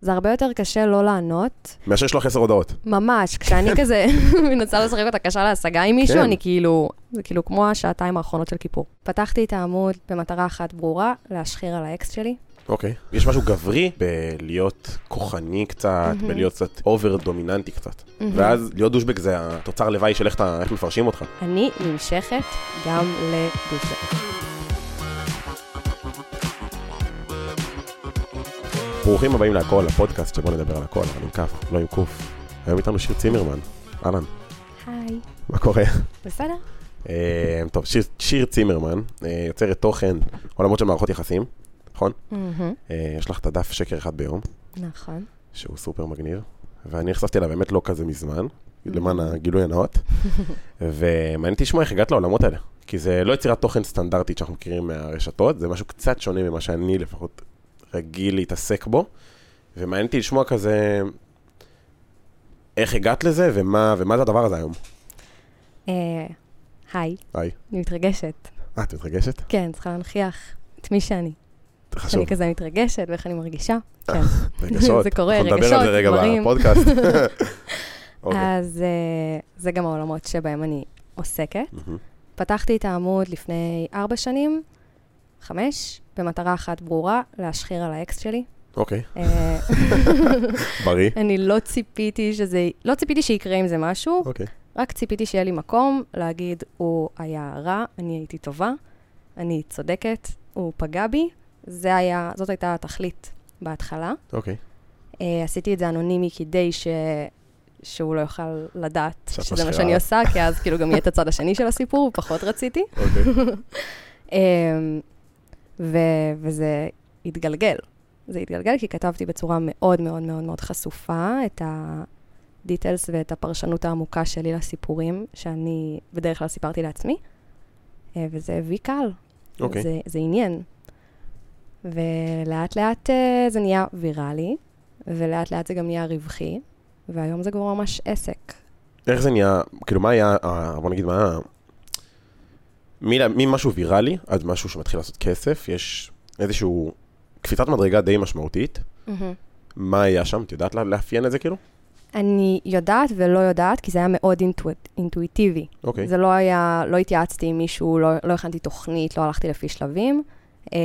זה הרבה יותר קשה לא לענות. מאשר לשלוח עשר הודעות. ממש, כשאני כזה מנסה לשחק אותה קשה להשגה עם מישהו, כן. אני כאילו, זה כאילו כמו השעתיים האחרונות של כיפור. פתחתי את העמוד במטרה אחת ברורה, להשחיר על האקס שלי. אוקיי. יש משהו גברי בלהיות כוחני קצת. בלהיות קצת over דומיננטי קצת. ואז להיות douchebag זה התוצר לוואי של איך איך מפרשים אותך. אני נמשכת גם ל-douchebag. ברוכים הבאים להכל, הפודקאסט שבו נדבר על הכל, אבל עם כף, לא עם קוף. היום איתנו שיר צימרמן. אהלן, היי. מה קורה? בסדר? אה, טוב, שיר, שיר צימרמן, אה, יוצרת תוכן, עולמות של מערכות יחסים, נכון? אה, יש לך את הדף שקר אחד ביום, נכון. שהוא סופר מגניב, ואני נחשפתי אליו באמת לא כזה מזמן, למען הגילוי הנאות, ומעניין אותי לשמוע איך הגעת לעולמות האלה, כי זה לא יצירת תוכן סטנדרטית שאנחנו מכירים מהרשתות, זה משהו קצת שונה ממה שאני לפחות רגיל להתעסק בו, ומעניין אותי לשמוע כזה, איך הגעת לזה, ומה, ומה זה הדבר הזה היום. אה, היי, היי. אני מתרגשת. אה, את מתרגשת? כן, צריכה להנכיח את מי שאני. חשוב. שאני כזה מתרגשת ואיך אני מרגישה. כן. רגשות. זה קורה, אנחנו נדבר על זה רגשות, רגע דברים. בפודקאסט. אוקיי. אז אה, זה גם העולמות שבהם אני עוסקת. פתחתי את העמוד לפני ארבע שנים, חמש, במטרה אחת ברורה, להשחיר על האקס שלי. אוקיי, אה, בריא. אני לא ציפיתי שזה, לא ציפיתי שיקרה עם זה משהו, אוקיי. רק ציפיתי שיהיה לי מקום להגיד, הוא היה רע, אני הייתי טובה, אני צודקת, הוא פגע בי. זה היה, זאת הייתה התכלית בהתחלה. אוקיי. Uh, עשיתי את זה אנונימי כדי ש... שהוא לא יוכל לדעת שזה מה משחירה. שאני עושה, כי אז כאילו גם יהיה את הצד השני של הסיפור, פחות רציתי. אוקיי. Um, ו... וזה התגלגל. זה התגלגל כי כתבתי בצורה מאוד מאוד מאוד מאוד חשופה את הדיטלס ואת הפרשנות העמוקה שלי לסיפורים, שאני בדרך כלל סיפרתי לעצמי, uh, וזה הביא קהל. אוקיי. זה, זה עניין. ולאט לאט uh, זה נהיה ויראלי, ולאט לאט זה גם נהיה רווחי, והיום זה כבר ממש עסק. איך זה נהיה, כאילו מה היה, בוא נגיד מה, ממשהו ויראלי עד משהו שמתחיל לעשות כסף, יש איזשהו קפיצת מדרגה די משמעותית. מה היה שם? את יודעת לאפיין את זה כאילו? אני יודעת ולא יודעת, כי זה היה מאוד אינטואט, אינטואיטיבי. אוקיי. זה לא היה, לא התייעצתי עם מישהו, לא, לא הכנתי תוכנית, לא הלכתי לפי שלבים. אה,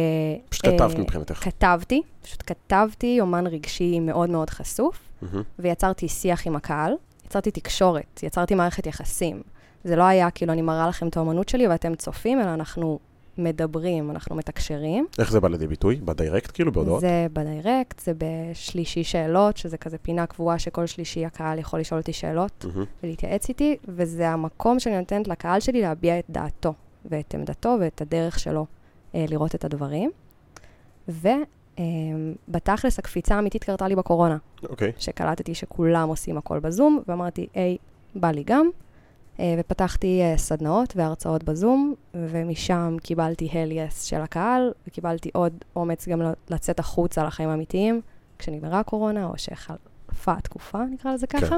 פשוט אה, כתבת מבחינתך. כתבתי, פשוט כתבתי יומן רגשי מאוד מאוד חשוף, מהמם. ויצרתי שיח עם הקהל, יצרתי תקשורת, יצרתי מערכת יחסים. זה לא היה כאילו אני מראה לכם את האמנות שלי ואתם צופים, אלא אנחנו מדברים, אנחנו מתקשרים. איך זה בא לידי ביטוי? בדיירקט כאילו, בהודעות? זה בדיירקט, זה בשלישי שאלות, שזה כזה פינה קבועה שכל שלישי הקהל יכול לשאול אותי שאלות מהמם. ולהתייעץ איתי, וזה המקום שאני נותנת לקהל שלי להביע את דעתו ואת עמדתו ואת הדרך שלו אה, לראות את הדברים. ובתכלס הקפיצה האמיתית קרתה לי בקורונה, אוקיי. שקלטתי שכולם עושים הכל בזום, ואמרתי, היי, בא לי גם. אה, ופתחתי אה, סדנאות והרצאות בזום, ומשם קיבלתי הל יס של הקהל, וקיבלתי עוד אומץ גם לצאת החוצה לחיים האמיתיים, כשנגמרה הקורונה, או שחלפה התקופה, נקרא לזה ככה.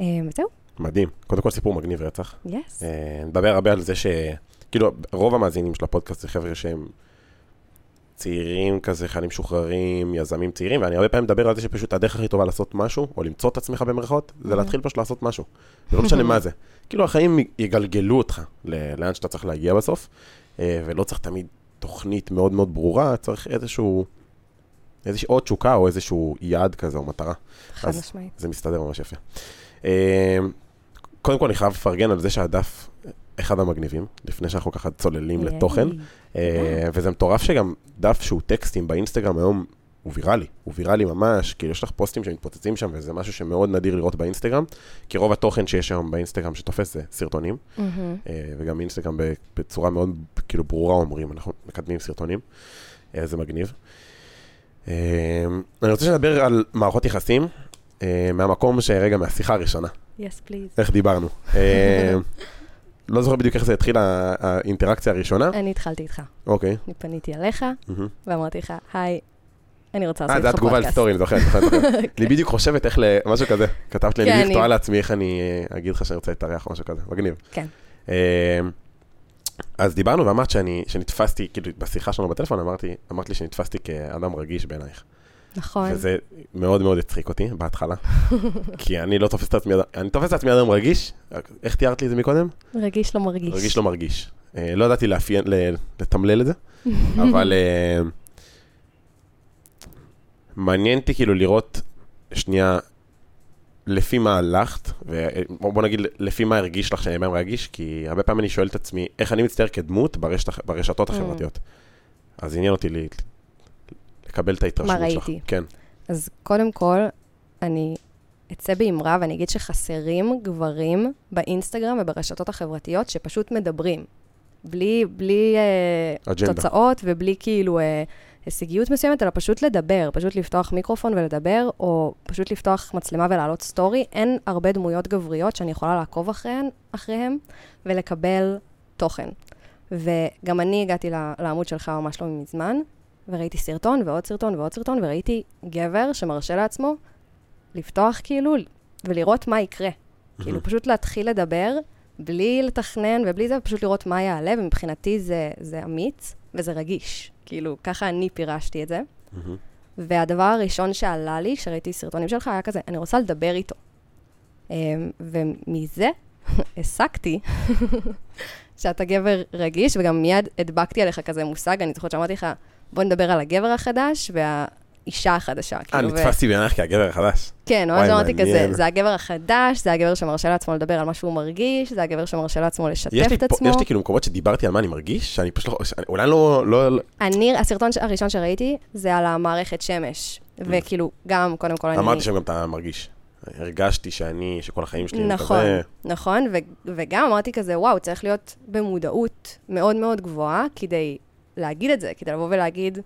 אה, וזהו, מדהים. קודם כל סיפור מגניב רצח. יס. אה, נדבר הרבה על זה ש... כאילו, רוב המאזינים של הפודקאסט זה חבר'ה שהם צעירים כזה, חיילים משוחררים, יזמים צעירים, ואני הרבה פעמים מדבר על זה שפשוט הדרך הכי טובה לעשות משהו, או למצוא את עצמך במרכאות, זה. להתחיל פשוט לעשות משהו. זה לא משנה מה זה. כאילו, החיים יגלגלו אותך לאן שאתה צריך להגיע בסוף, אה, ולא צריך תמיד תוכנית מאוד מאוד ברורה, צריך איזשהו... איזושהי עוד תשוקה או איזשהו יעד כזה או מטרה. חד משמעית. זה מסתדר ממש יפה. אה, קודם כל, אני חייב לפרגן על זה שהדף אחד המגניבים, לפני שאנחנו ככה צוללים לתוכן. ייי. אה, וזה מטורף שגם דף שהוא טקסטים באינסטגרם היום הוא ויראלי, הוא ויראלי ממש, כאילו יש לך פוסטים שמתפוצצים שם וזה משהו שמאוד נדיר לראות באינסטגרם, כי רוב התוכן שיש היום באינסטגרם שתופס זה סרטונים. אה, וגם אינסטגרם בצורה מאוד כאילו ברורה אומרים, אנחנו מקדמים סרטונים, אה, זה מגניב. אה, אני רוצה שנדבר על מערכות יחסים, אה, מהמקום שרגע, מהשיחה הראשונה, yes, please. איך דיברנו. אה, לא זוכר בדיוק איך זה התחיל האינטראקציה הראשונה, אני התחלתי איתך. אוקיי. אני פניתי אליך. ואמרתי לך, היי, אני רוצה אה, לעשות איתך התגובה על פודקאסט. סטורי, אני זוכר, זוכר, זוכר. אני בדיוק חושבת איך ל... משהו כזה. כתבת לי, אני כן, אני- תוהה לעצמי איך אני אה, אגיד לך שאני רוצה להתארח או משהו כזה. מגניב. כן. אה, אז דיברנו ואמרת שאני, שנתפסתי, כאילו בשיחה שלנו בטלפון אמרתי, אמרת לי שנתפסתי כאדם רגיש בעינייך. נכון. וזה מאוד מאוד הצחיק אותי בהתחלה, כי אני לא תופס את עצמי, אני תופס את עצמי אדם רגיש, איך תיארת לי את זה מקודם? רגיש לא מרגיש. רגיש לא מרגיש. אה, לא ידעתי לאפיין, לתמלל את זה, אבל אה, מעניין אותי כאילו לראות שנייה לפי מה הלכת, ובוא נגיד לפי מה הרגיש לך שאני אדם רגיש, כי הרבה פעמים אני שואל את עצמי איך אני מצטייר כדמות ברשת, ברשתות Mm. החברתיות. אז עניין אותי לקבל את ההתרשמות מה שלך. ראיתי? כן. אז קודם כל, אני אצא באמרה ואני אגיד שחסרים גברים באינסטגרם וברשתות החברתיות שפשוט מדברים. בלי, בלי אג'נדה. תוצאות ובלי כאילו אה, הישגיות מסוימת, אלא פשוט לדבר, פשוט לפתוח מיקרופון ולדבר, או פשוט לפתוח מצלמה ולהעלות סטורי. אין הרבה דמויות גבריות שאני יכולה לעקוב אחריהן, אחריהן ולקבל תוכן. וגם אני הגעתי לעמוד שלך ממש לא מזמן, וראיתי סרטון ועוד סרטון ועוד סרטון, וראיתי גבר שמרשה לעצמו לפתוח כאילו, ולראות מה יקרה. כאילו, פשוט להתחיל לדבר, בלי לתכנן ובלי זה, פשוט לראות מה יעלה, ומבחינתי זה, זה אמיץ וזה רגיש. כאילו, ככה אני פירשתי את זה. והדבר הראשון שעלה לי, כשראיתי סרטונים שלך, היה כזה, אני רוצה לדבר איתו. אמ, ומזה הסקתי שאתה גבר רגיש, וגם מיד הדבקתי עליך כזה מושג, אני זוכרת שאמרתי לך, בוא נדבר על הגבר החדש והאישה החדשה. אה, כאילו, ו- נתפסתי בעינייך כהגבר החדש. כן, ממש אמרתי. כזה, זה הגבר החדש, זה הגבר שמרשה לעצמו לדבר על מה שהוא מרגיש, זה הגבר שמרשה לעצמו לשתף את עצמו. יש לי כאילו מקומות שדיברתי על מה אני מרגיש, שאני פשוט לא, שאני, אולי לא, לא, אני, הסרטון הראשון שראיתי, זה על המערכת שמש. וכאילו, גם, קודם כל, אני... אמרתי שם גם אתה מרגיש. הרגשתי שאני, שכל החיים שלי, אני נכון, כזה, נכון, ו- וגם אמרתי כזה, וואו, צריך להיות במודעות מאוד מאוד גבוהה כדי להגיד את זה, כדי לבוא ולהגיד,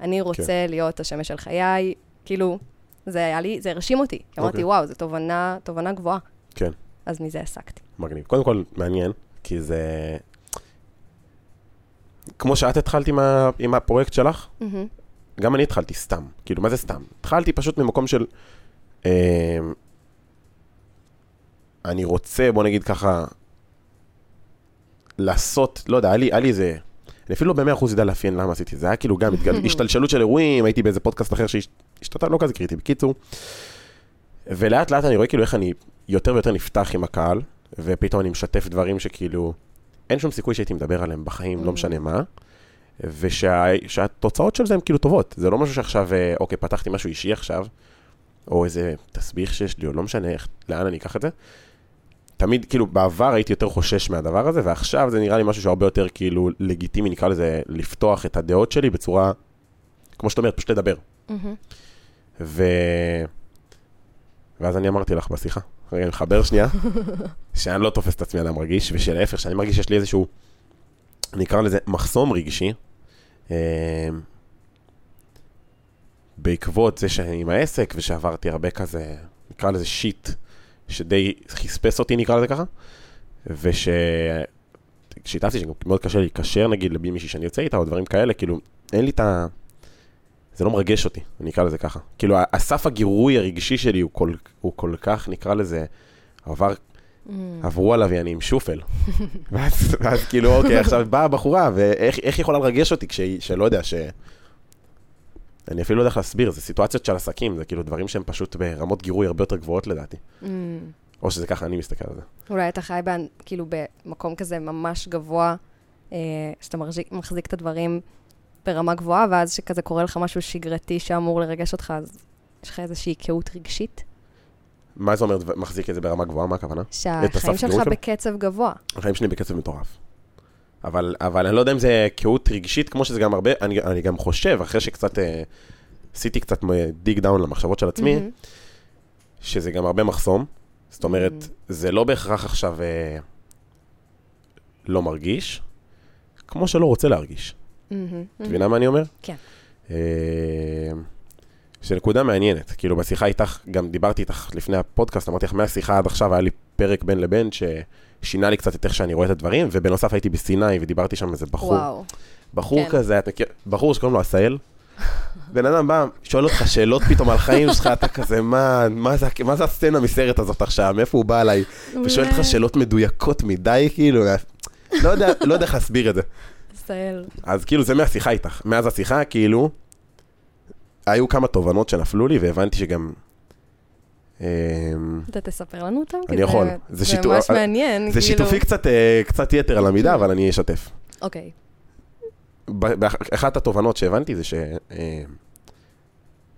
אני רוצה כן. להיות השמש של חיי, כאילו, זה היה לי, זה הרשים אותי. כי אמרתי, אוקיי. וואו, זו תובנה, תובנה גבוהה. כן, אז מזה הסקתי. מגניב. קודם כל, מעניין, כי זה... כמו שאת התחלת עם, ה, עם הפרויקט שלך, מהמם. גם אני התחלתי סתם. כאילו, מה זה סתם? התחלתי פשוט ממקום של... אה, אני רוצה, בוא נגיד ככה, לעשות, לא יודע, היה לי, היה לי איזה... אני אפילו לא במאה אחוז יודע לאפיין למה עשיתי את זה. היה כאילו גם. השתלשלות של אירועים, הייתי באיזה פודקאסט אחר שהשתתף, לא כזה קריטי. בקיצור, ולאט לאט אני רואה כאילו איך אני יותר ויותר נפתח עם הקהל, ופתאום אני משתף דברים שכאילו, אין שום סיכוי שהייתי מדבר עליהם בחיים, לא משנה מה. ושהתוצאות של זה הן כאילו טובות. זה לא משהו שעכשיו, אה, אוקיי, פתחתי משהו אישי עכשיו, או איזה תסביך שיש לי, או לא משנה איך, לאן אני אקח את זה. תמיד, כאילו, בעבר הייתי יותר חושש מהדבר הזה, ועכשיו זה נראה לי משהו שהרבה יותר כאילו לגיטימי, נקרא לזה, לפתוח את הדעות שלי בצורה, כמו שאת אומרת, פשוט לדבר. מהמם. ו... ואז אני אמרתי לך בשיחה, רגע, אני מחבר שנייה, שאני לא תופס את עצמי אדם רגיש, ושלהפך, שאני מרגיש שיש לי איזשהו, נקרא לזה מחסום רגשי, אה, בעקבות זה שאני עם העסק, ושעברתי הרבה כזה, נקרא לזה שיט, שדי חספס אותי, נקרא לזה ככה, וש... כשהתעצתי שמאוד קשה להיקשר נגיד למישהי שאני יוצא איתה או דברים כאלה, כאילו, אין לי את ה... זה לא מרגש אותי, אני אקרא לזה ככה. כאילו, הסף הגירוי הרגשי שלי הוא כל, הוא כל כך, נקרא לזה, עבר, מהמם. עברו עליו, אני עם שופל. ואז, ואז כאילו, אוקיי, עכשיו באה הבחורה, ואיך יכולה לרגש אותי כשהיא, שלא יודע, ש... אני אפילו לא יודע איך להסביר, זה סיטואציות של עסקים, זה כאילו דברים שהם פשוט ברמות גירוי הרבה יותר גבוהות לדעתי. מהמם. או שזה ככה אני מסתכל על זה. אולי אתה חי באן- כאילו במקום כזה ממש גבוה, אה, שאתה מחזיק, מחזיק את הדברים ברמה גבוהה, ואז שכזה קורה לך משהו שגרתי שאמור לרגש אותך, אז יש לך איזושהי קהות רגשית? מה זה אומר מחזיק את זה ברמה גבוהה? מה הכוונה? שהחיים שלך? בקצב גבוה. החיים שלי בקצב מטורף. אבל, אבל אני לא יודע אם זה קהות רגשית, כמו שזה גם הרבה, אני, אני גם חושב, אחרי שקצת אה, עשיתי קצת דיג דאון למחשבות של עצמי, מהמם. שזה גם הרבה מחסום. זאת אומרת, Mm. זה לא בהכרח עכשיו אה, לא מרגיש, כמו שלא רוצה להרגיש. את מהמם. מבינה מה אני אומר? כן. אה, שנקודה מעניינת, כאילו בשיחה איתך, גם דיברתי איתך לפני הפודקאסט, אמרתי לך, מהשיחה עד עכשיו היה לי פרק בין לבין ששינה לי קצת את איך שאני רואה את הדברים, ובנוסף הייתי בסיני ודיברתי שם עם איזה בחור, וואו. בחור כן. כזה, את מכיר, בחור שקוראים לו עשהאל. בן אדם בא, שואל אותך שאלות פתאום על חיים שלך, אתה כזה, מה, מה, זה, מה זה הסצנה מסרט הזאת עכשיו, מאיפה הוא בא אליי? ושואל אותך שאלות מדויקות מדי, כאילו, לא יודע, לא יודע איך להסביר את זה. עשהאל. אז כאילו זה מהשיחה איתך. מאז השיחה, כאילו, היו כמה תובנות שנפלו לי, והבנתי שגם... אמ, אתה תספר לנו אותם? אני יכול. זה ממש מעניין. זה כאילו. שיתופי קצת, אה, קצת יתר על המידה, אבל אני אשתף. אוקיי. אחת התובנות שהבנתי זה ש... אה,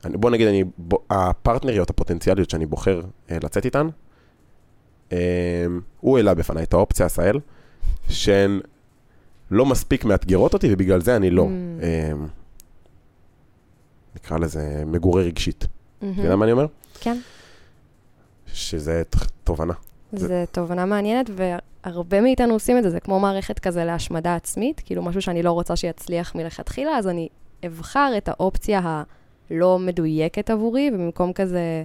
בוא נגיד, אני, הפרטנריות הפוטנציאליות שאני בוחר אה, לצאת איתן, הוא העלה בפניי את האופציה, עשהאל, שהן לא מספיק מאתגרות אותי, ובגלל זה אני לא, Mm. נקרא לזה מגורה רגשית. אתה יודע מה אני אומר? כן. שזה תובנה. זו תובנה מעניינת, והרבה מאיתנו עושים את זה, זה כמו מערכת כזה להשמדה עצמית, כאילו משהו שאני לא רוצה שיצליח מלכתחילה, אז אני אבחר את האופציה הלא מדויקת עבורי, ובמקום כזה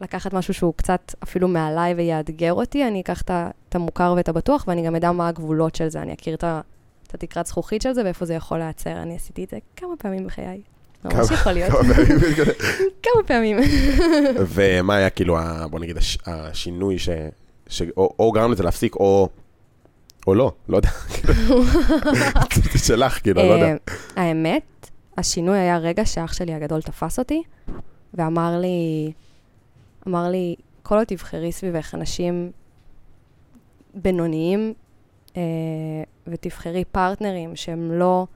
לקחת משהו שהוא קצת אפילו מעליי ויאתגר אותי, אני אקח את המוכר ואת הבטוח, ואני גם אדע מה הגבולות של זה, אני אכיר את התקרת זכוכית של זה ואיפה זה יכול להיעצר. אני עשיתי את זה כמה פעמים בחיי. ממש יכול להיות. כמה פעמים. ומה היה כאילו, בוא נגיד, הש- השינוי ש... ש... או, או גרם לזה להפסיק, או... או לא, לא יודע. זה שלך, כאילו, לא יודע. אה, האמת, השינוי היה רגע שאח שלי הגדול תפס אותי, ואמר לי, אמר לי, כל עוד תבחרי סביבך אנשים בינוניים, אה, ותבחרי פרטנרים שהם לא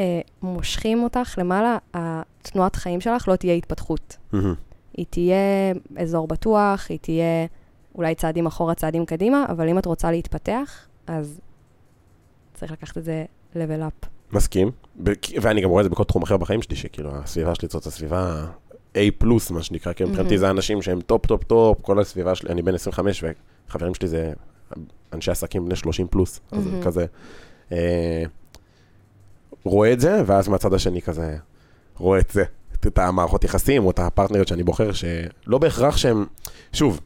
אה, מושכים אותך למעלה, התנועת חיים שלך לא תהיה התפתחות. מהמם. היא תהיה אזור בטוח, היא תהיה אולי צעדים אחורה, צעדים קדימה, אבל אם את רוצה להתפתח, אז צריך לקחת את זה level up. מסכים. ב- ואני גם רואה את זה בכל תחום אחר בחיים שלי, שכאילו, הסביבה שלי זאת הסביבה A פלוס, מה שנקרא, כי מבחינתי מהמם. זה אנשים שהם top, top, top, כל הסביבה שלי, אני בן 25, וחברים שלי זה אנשי עסקים בני 30 פלוס, אז מהמם. כזה. אה, רואה את זה, ואז מהצד השני כזה, רואה את זה, את- המערכות יחסים, או את הפרטנריות שאני בוחר, שלא בהכרח שהם, שוב,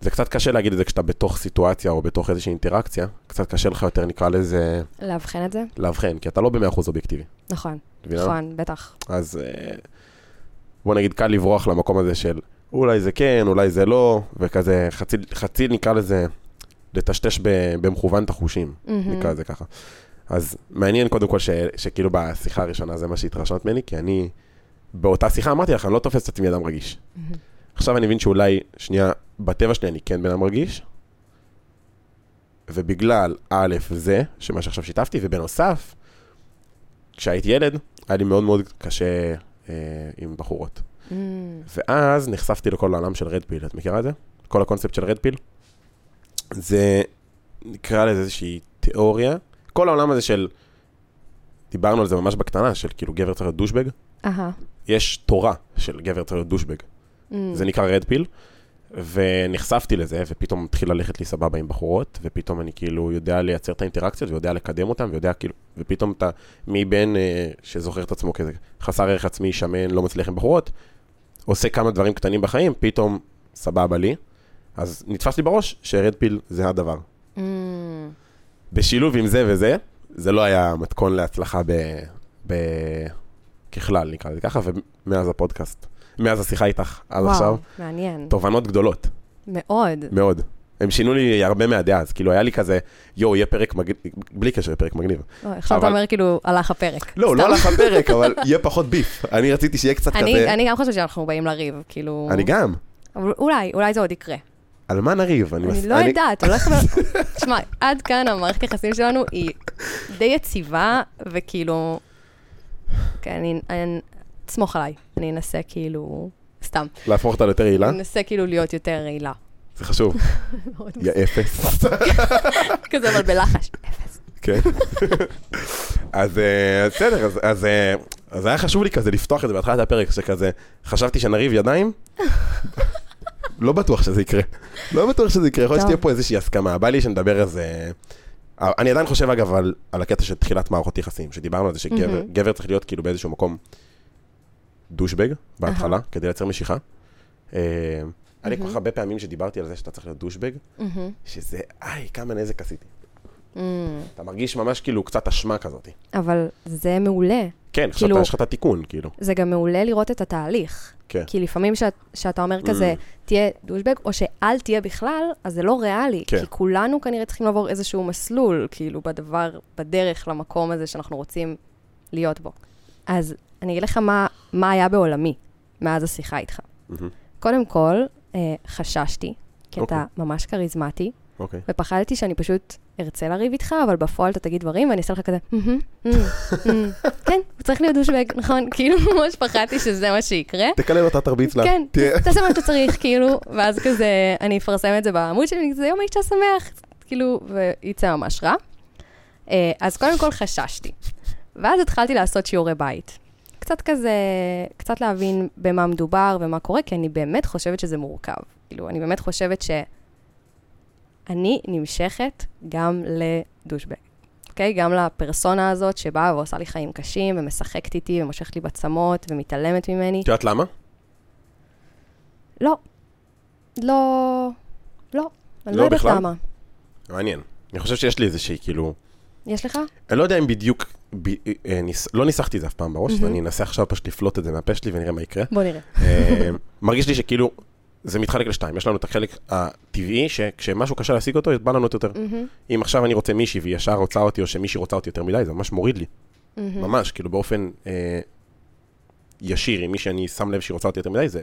זה קצת קשה להגיד את זה כשאתה בתוך סיטואציה או בתוך איזושהי אינטראקציה, קצת קשה לך יותר, נקרא לזה, לאבחן את זה? לאבחן, כי אתה לא במאה אחוז אובייקטיבי. נכון, את מבינה? נכון, בטח. אז אה, בוא נגיד, קל לברוח למקום הזה של אולי זה כן, אולי זה לא, וכזה חצי, חצי נקרא לזה, לטשטש במכוון את החושים, מהמם. נקרא לזה ככה. אז מעניין קודם כל ש, שכאילו בשיחה הראשונה זה מה שהתרשמת ממני, כי אני באותה שיחה אמרתי לך, אני לא תופס את עצמי אדם רגיש. מהמם. עכשיו אני מבין שאולי, שנייה, בטבע שלי אני כן בן אדם רגיש, ובגלל א', זה, שמה שעכשיו שיתפתי, ובנוסף, כשהייתי ילד, היה לי מאוד מאוד קשה אה, עם בחורות. מהמם. ואז נחשפתי לכל העולם של רד פיל, את מכירה את זה? כל הקונספט של רד פיל? זה, נקרא לזה איזושהי תיאוריה. כל העולם הזה של, דיברנו על זה ממש בקטנה, של כאילו גבר צריך להיות דושבג. אהה. יש תורה של גבר צריך להיות דושבג. מהמם. זה נקרא רד פיל, ונחשפתי לזה, ופתאום התחיל ללכת לי סבבה עם בחורות, ופתאום אני כאילו יודע לייצר את האינטראקציות, ויודע לקדם אותן, ויודע כאילו, ופתאום אתה מבן אה, שזוכר את עצמו כזה חסר ערך עצמי, שמן, לא מצליח עם בחורות, עושה כמה דברים קטנים בחיים, פתאום סבבה לי. אז נתפס לי בראש שרד פיל זה הדבר. מהמם. בשילוב עם זה וזה, זה לא היה מתכון להצלחה ב... ב... ככלל, נקרא לזה ככה, ומאז הפודקאסט, מאז השיחה איתך עד וואו, עכשיו, מעניין. תובנות גדולות, מאוד. מאוד. הם שינו לי הרבה מהדעה, אז כאילו היה לי כזה, יואו, יהיה פרק מגניב, בלי קשר לפרק מגניב. אוי, עכשיו אתה אומר כאילו, הלך הפרק. לא. לא הלך הפרק, אבל יהיה פחות ביף. אני רציתי שיהיה קצת אני- כזה, אני גם חושבת שאנחנו באים לריב, כאילו... אני גם. אולי, אולי זה עוד יקרה. על מה נריב? אני לא יודעת, הולך ו... תשמע, עד כאן המערכת יחסים שלנו היא די יציבה, וכאילו... כן, אני... תסמוך עליי, אני אנסה כאילו... סתם. להפוך אותה ליותר יעילה? אני אנסה כאילו להיות יותר רעילה. זה חשוב. יא אפס. כזה, אבל בלחש. אפס. כן. אז אה, בסדר, אז- אז אה, אז היה חשוב לי כזה לפתוח את זה בהתחלת הפרק, שכזה, חשבתי שנריב ידיים, לא בטוח שזה יקרה. לא בטוח שזה יקרה, יכול להיות. שתהיה פה איזושהי הסכמה. בא לי שנדבר איזה... אני עדיין חושב אגב על, על הקטע של תחילת מערכות יחסים, שדיברנו על זה שגבר. גבר צריך להיות כאילו באיזשהו מקום דושבג בהתחלה, כדי לייצר משיכה. אה, היה לי כל. כך הרבה פעמים שדיברתי על זה שאתה צריך להיות דושבג, מהמם. שזה, איי, כמה נזק עשיתי. Mm. אתה מרגיש ממש כאילו קצת אשמה כזאת. אבל זה מעולה. כן, עכשיו כאילו- יש לך את התיקון, כאילו. זה גם מעולה לראות את התהליך. כן. כי לפעמים שאת, שאתה אומר כזה, תהיה דושבג, או שאל תהיה בכלל, אז זה לא ריאלי. כן. כי כולנו כנראה צריכים לעבור איזשהו מסלול, כאילו, בדבר, בדרך למקום הזה שאנחנו רוצים להיות בו. אז אני אגיד לך מה, מה היה בעולמי מאז השיחה איתך. מהמם. קודם כל, אה, חששתי, כי אתה אוקיי. ממש כריזמטי, אוקיי. ופחדתי שאני פשוט ארצה לריב איתך, אבל בפועל אתה תגיד דברים, ואני אעשה לך כזה. כן, הוא צריך להיות דושבג, נכון? כאילו, ממש פחדתי שזה מה שיקרה. תקלל אותה, תרביץ לה. כן, תעשה מה שאתה צריך, כאילו, ואז כזה, אני אפרסם את זה בעמוד שלי, זה יום האישה שמח, כאילו, וייצא ממש רע. אה, אז קודם כל חששתי. ואז התחלתי לעשות שיעורי בית. קצת כזה, קצת להבין במה מדובר ומה קורה, כי אני באמת חושבת שזה מורכב. כאילו, אני באמת חושבת שאני נמשכת גם לדושבג. אוקיי? גם לפרסונה הזאת שבאה ועושה לי חיים קשים, ומשחקת איתי, ומושכת לי בצמות, ומתעלמת ממני. את יודעת למה? לא. לא. לא. אני לא לא יודעת בכלל? למה. מעניין. אני חושב שיש לי איזושהי, כאילו... יש לך? אני לא יודע אם בדיוק... ב... אה, ניס... לא ניסחתי את זה אף פעם בראש, אז מהמם. אני אנסה עכשיו פשוט לפלוט את זה מהפה שלי ונראה מה יקרה. בוא נראה. אה, מרגיש לי שכאילו, זה מתחלק לשתיים. יש לנו את החלק הטבעי, שכשמשהו קשה להשיג אותו, בא לנו יותר. מהמם, אם עכשיו אני רוצה מישהי והיא ישר רוצה אותי, או שמישהי רוצה אותי יותר מדי, זה ממש מוריד לי. מהמם. ממש, כאילו באופן אה, ישיר, עם מי שאני שם לב שהיא רוצה אותי יותר מדי, זה...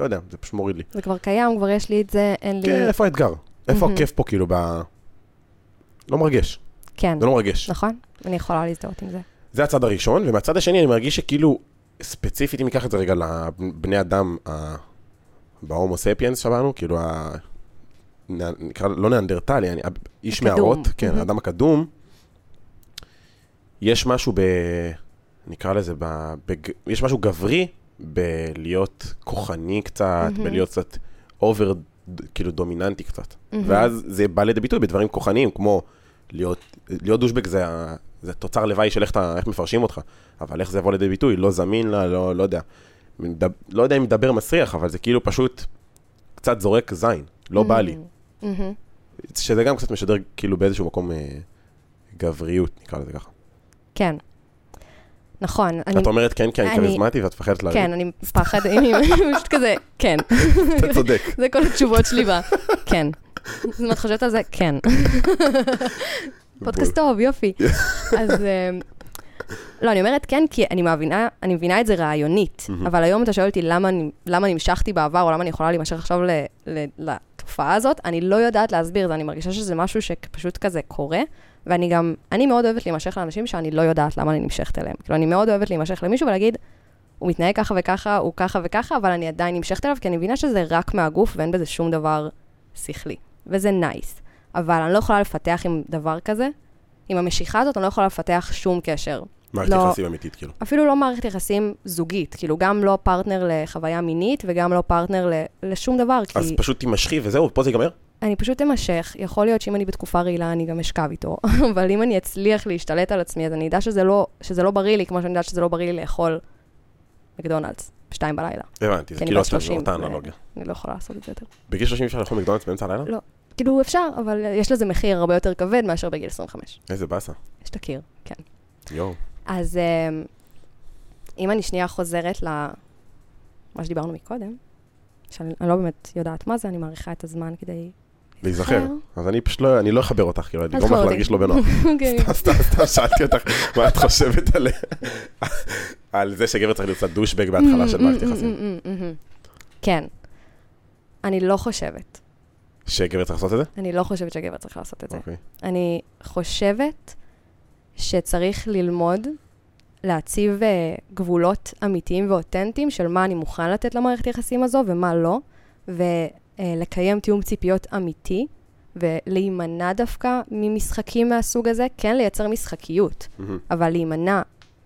לא יודע, זה פשוט מוריד לי. זה כבר קיים, כבר יש לי את זה, אין לי... כן, איפה האתגר? איפה מהמם. הכיף פה, כאילו, ב... לא מרגש. כן, זה לא מרגש. נכון? אני יכולה להזדהות עם זה. זה הצד הראשון, ומהצד השני אני מרגיש שכאילו, ספציפית, אם ניקח את זה רגע לבני אדם, ה- בהומו ספיאנס שלנו, כאילו, ה... נקרא, לא ניאנדרטלי, אני- איש. מערות, כן, מהמם. האדם הקדום, יש משהו ב... נקרא לזה, ב... בג... יש משהו גברי בלהיות כוחני קצת, מהמם. בלהיות קצת over, כאילו דומיננטי קצת. מהמם. ואז זה בא לידי ביטוי בדברים כוחניים, כמו להיות, להיות דושבג זה, זה תוצר לוואי של איך, אתה, איך מפרשים אותך, אבל איך זה יבוא לידי ביטוי, לא זמין לה, לא, לא יודע. מדבר, לא יודע אם מדבר מסריח, אבל זה כאילו פשוט קצת זורק זין, לא בא לי. מהמם. שזה גם קצת משדר כאילו באיזשהו מקום אה, גבריות, נקרא לזה ככה. כן. נכון. אני- את אומרת כן, כי אני אני- כריזמטי ואת מפחדת להגיד. כן, אני מפחד, אני פשוט כזה, כן. אתה צודק. זה כל התשובות שלי ב... כן. אם את חושבת על זה, כן. פודקאסט טוב, יופי. אז... לא, אני אומרת כן, כי אני מבינה, אני מבינה את זה רעיונית. אבל היום אתה שואל אותי למה, למה נמשכתי בעבר, או למה אני יכולה להימשך עכשיו ל, ל, לתופעה הזאת, אני לא יודעת להסביר את זה, אני מרגישה שזה משהו שפשוט כזה קורה, ואני גם, אני מאוד אוהבת להימשך לאנשים שאני לא יודעת למה אני נמשכת אליהם. כאילו, אני מאוד אוהבת להימשך למישהו ולהגיד, הוא מתנהג ככה וככה, הוא ככה וככה, אבל אני עדיין נמשכת אליו, כי אני מבינה שזה רק מהגוף ואין בזה שום דבר שכלי. וזה nice. אבל אני לא יכולה לפתח עם דבר כזה, עם המשיכה הזאת, אני לא יכולה לפתח שום קשר. מערכת לא. יחסים אמיתית, כאילו. אפילו לא מערכת יחסים זוגית, כאילו גם לא פרטנר לחוויה מינית וגם לא פרטנר ל- לשום דבר, כי אז פשוט תימשכי וזהו, פה זה ייגמר? אני פשוט אמשך. יכול להיות שאם אני בתקופה רעילה, אני גם אשכב איתו, אבל אם אני אצליח להשתלט על עצמי, אז אני אדע שזה לא, שזה לא בריא לי, כמו שאני יודעת שזה לא בריא לי לאכול מקדונלדס בשתיים בלילה. הבנתי, זה כאילו 30, אותה אנלוגיה. אני לא יכולה לעשות את זה יותר. בגיל 30 אפשר לאכול מקדונלדס באמצע הלילה? לא. כאילו, אפשר, אבל יש לזה מחיר הרבה יותר כבד מאשר בגיל 25. איזה באסה. יש את הקיר, כן. יואו. אז אמ, אם אני שנייה חוזרת למה שדיברנו מקודם, שאני אני לא באמת יודעת מה זה, אני מעריכה את הזמן כדי... להיזכר. אז אני פשוט לא, אני לא אחבר אותך, כאילו, אני אגרום לך תחבר להרגיש אותי. לא בנוח. אוקיי. סתם, סתם, סתם שאלתי אותך מה את חושבת על- זה שגבר צריך להיות קצת דושבג בהתחלה של מערכת יחסים. כן. אני לא חושבת. שגבר צריך לעשות את זה? אני לא חושבת שהגבר צריך לעשות את זה. אוקיי. אני חושבת שצריך ללמוד להציב אה, גבולות אמיתיים ואותנטיים של מה אני מוכן לתת למערכת יחסים הזו ומה לא, ולקיים תיאום ציפיות אמיתי, ולהימנע דווקא ממשחקים מהסוג הזה, כן לייצר משחקיות, מהמם. אבל להימנע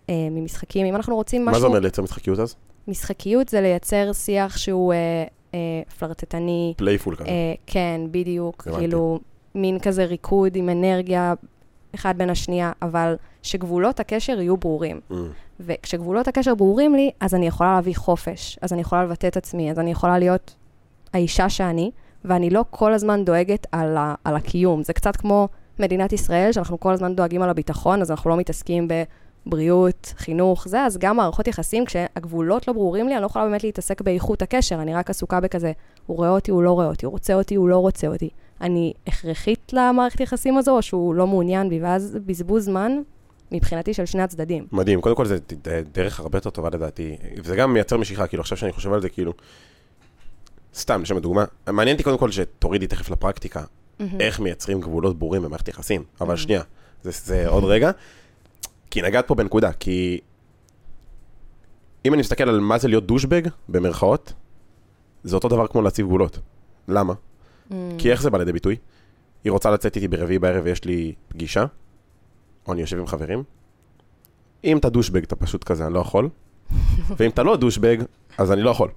אה, ממשחקים, אם אנחנו רוצים משהו... מה זה אומר לייצר משחקיות אז? משחקיות זה לייצר שיח שהוא אה, אה, פלרטטני, playful כזה. אה, כן, בדיוק, הבנתי. כאילו, מין כזה ריקוד עם אנרגיה אחד בין השנייה, אבל שגבולות הקשר יהיו ברורים. Mm. וכשגבולות הקשר ברורים לי, אז אני יכולה להביא חופש, אז אני יכולה לבטא את עצמי, אז אני יכולה להיות האישה שאני, ואני לא כל הזמן דואגת על, ה, על הקיום. זה קצת כמו מדינת ישראל, שאנחנו כל הזמן דואגים על הביטחון, אז אנחנו לא מתעסקים בבריאות, חינוך, זה, אז גם מערכות יחסים, כשהגבולות לא ברורים לי, אני לא יכולה באמת להתעסק באיכות הקשר, אני רק עסוקה בכזה, הוא רואה אותי, הוא לא רואה אותי, הוא רוצה אותי, הוא לא רוצה אותי. אני הכרחית למערכת יחסים הזו, או שהוא לא מעוניין בי, ואז בזבוז זמן מבחינתי של שני הצדדים. מדהים, קודם כל זה ד- דרך הרבה יותר טובה לדעתי, וזה גם מייצר משיכה, כאילו עכשיו שאני חושב על זה, כאילו, סתם, לשם הדוגמה, מעניין אותי קודם כל שתורידי תכף לפרקטיקה, איך מייצרים גבולות ברורים במערכת יחסים, אבל שנייה, זה, זה עוד רגע, כי נגעת פה בנקודה, כי אם אני מסתכל על מה זה להיות דושבג, במרכאות, זה אותו דבר כמו להציב גבולות. למה? כי איך זה בא לידי ביטוי? היא רוצה לצאת איתי ברביעי בערב ויש לי פגישה, או אני יושב עם חברים. אם אתה דושבג, אתה פשוט כזה, אני לא יכול. ואם אתה לא דושבג, אז אני לא יכול.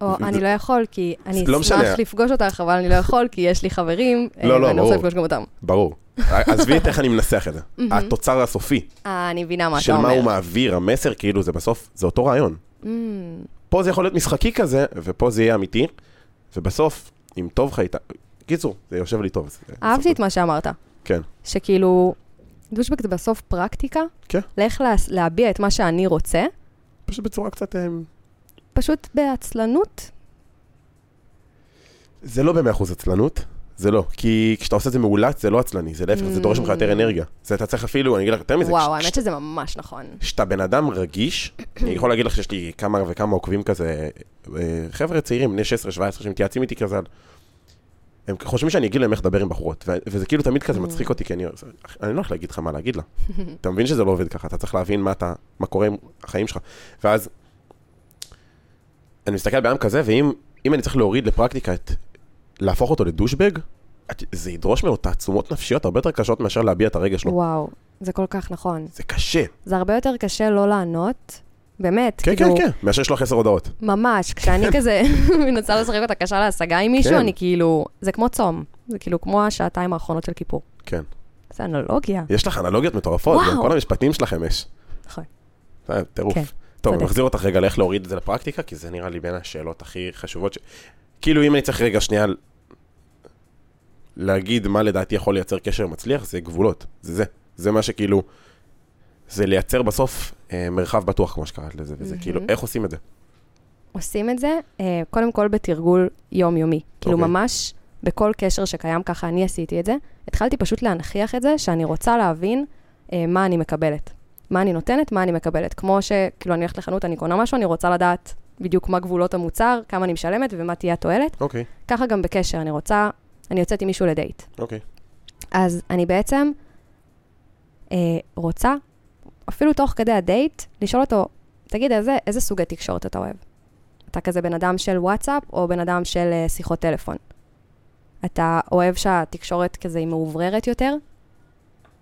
או אני לא יכול, כי אני לא. אשמח לפגוש אותך, אבל אני לא יכול, כי יש לי חברים, אה, לא, לא, ואני רוצה. לפגוש גם אותם. ברור. עזבי את איך אני מנסח את זה. התוצר הסופי אה, אני מבינה מה של אתה מה הוא אומר. מעביר, המסר, כאילו, זה בסוף, זה אותו רעיון. Mm, פה זה יכול להיות משחקי כזה, ופה זה יהיה אמיתי, ובסוף, אם טוב לך איתה... קיצור, זה יושב לי טוב. אהבתי את מה שאמרת, כן. שכאילו, דושבק זה בסוף פרקטיקה, כן. לאיך לה- להביע את מה שאני רוצה, פשוט בצורה קצת... אה, פשוט בעצלנות. זה לא במאה אחוז עצלנות, זה לא. כי כשאתה עושה את זה מאולץ, זה לא עצלני, זה להפך, זה דורש ממך יותר אנרגיה. זה אתה צריך אפילו, אני אגיד לך יותר מזה, וואו, האמת שזה ממש נכון. כשאתה בן אדם רגיש, אני יכול להגיד לך שיש לי כמה וכמה עוקבים כזה, אה, חבר'ה צעירים, בני 16-17, שמתייעצים איתי כזה, על- הם חושבים שאני אגיד להם איך לדבר עם בחורות, וזה כאילו תמיד כזה מצחיק אותי, כי אני, אני לא הולך להגיד לך מה להגיד לה. אתה מבין שזה לא עובד ככה, אתה צריך להבין מה אתה, מה קורה עם החיים שלך. ואז, אני מסתכל אדם כזה, ואם אם אני צריך להוריד לפרקטיקה את, להפוך אותו לדושבג, זה ידרוש ממנו תעצומות נפשיות הרבה יותר קשות מאשר להביע את הרגש שלו. וואו, זה כל כך נכון. זה קשה. זה הרבה יותר קשה לא לענות, באמת, כן, כאילו, כן, כן, מאשר לשלוח עשר הודעות. ממש, כשאני כזה מנסה לשחק אותה קשה להשגה עם מישהו, כן. אני כאילו, זה כמו צום, זה כאילו כמו השעתיים האחרונות של כיפור. כן. זה אנלוגיה. יש לך אנלוגיות מטורפות, וואו. גם כל המשפטים שלכם יש. נכון. זה טירוף. כן, טוב, אני. מחזיר אותך רגע לאיך להוריד את זה לפרקטיקה, כי זה נראה לי בין השאלות הכי חשובות. ש... כאילו, אם אני צריך רגע שנייה להגיד מה לדעתי יכול לייצר קשר מצליח, זה גבולות. זה זה. זה מה שכאילו... זה לייצר בסוף אה, מרחב בטוח, כמו שקראת לזה, וזה כאילו, מהמם. איך עושים את זה? עושים את זה, אה, קודם כל בתרגול יומיומי. כאילו אוקיי. ממש בכל קשר שקיים, ככה אני עשיתי את זה. התחלתי פשוט להנכיח את זה, שאני רוצה להבין אה, מה אני מקבלת. מה אני נותנת, מה אני מקבלת. כמו שכאילו אני הולכת לחנות, אני קונה משהו, אני רוצה לדעת בדיוק מה גבולות המוצר, כמה אני משלמת ומה תהיה התועלת. אוקיי, ככה גם בקשר, אני רוצה, אני יוצאת עם מישהו לדייט. אוקיי. אז אני בעצם אה, רוצה, אפילו תוך כדי הדייט, לשאול אותו, תגיד, איזה, איזה סוגי תקשורת אתה אוהב? אתה כזה בן אדם של וואטסאפ או בן אדם של אה, שיחות טלפון? אתה אוהב שהתקשורת כזה היא מאובררת יותר?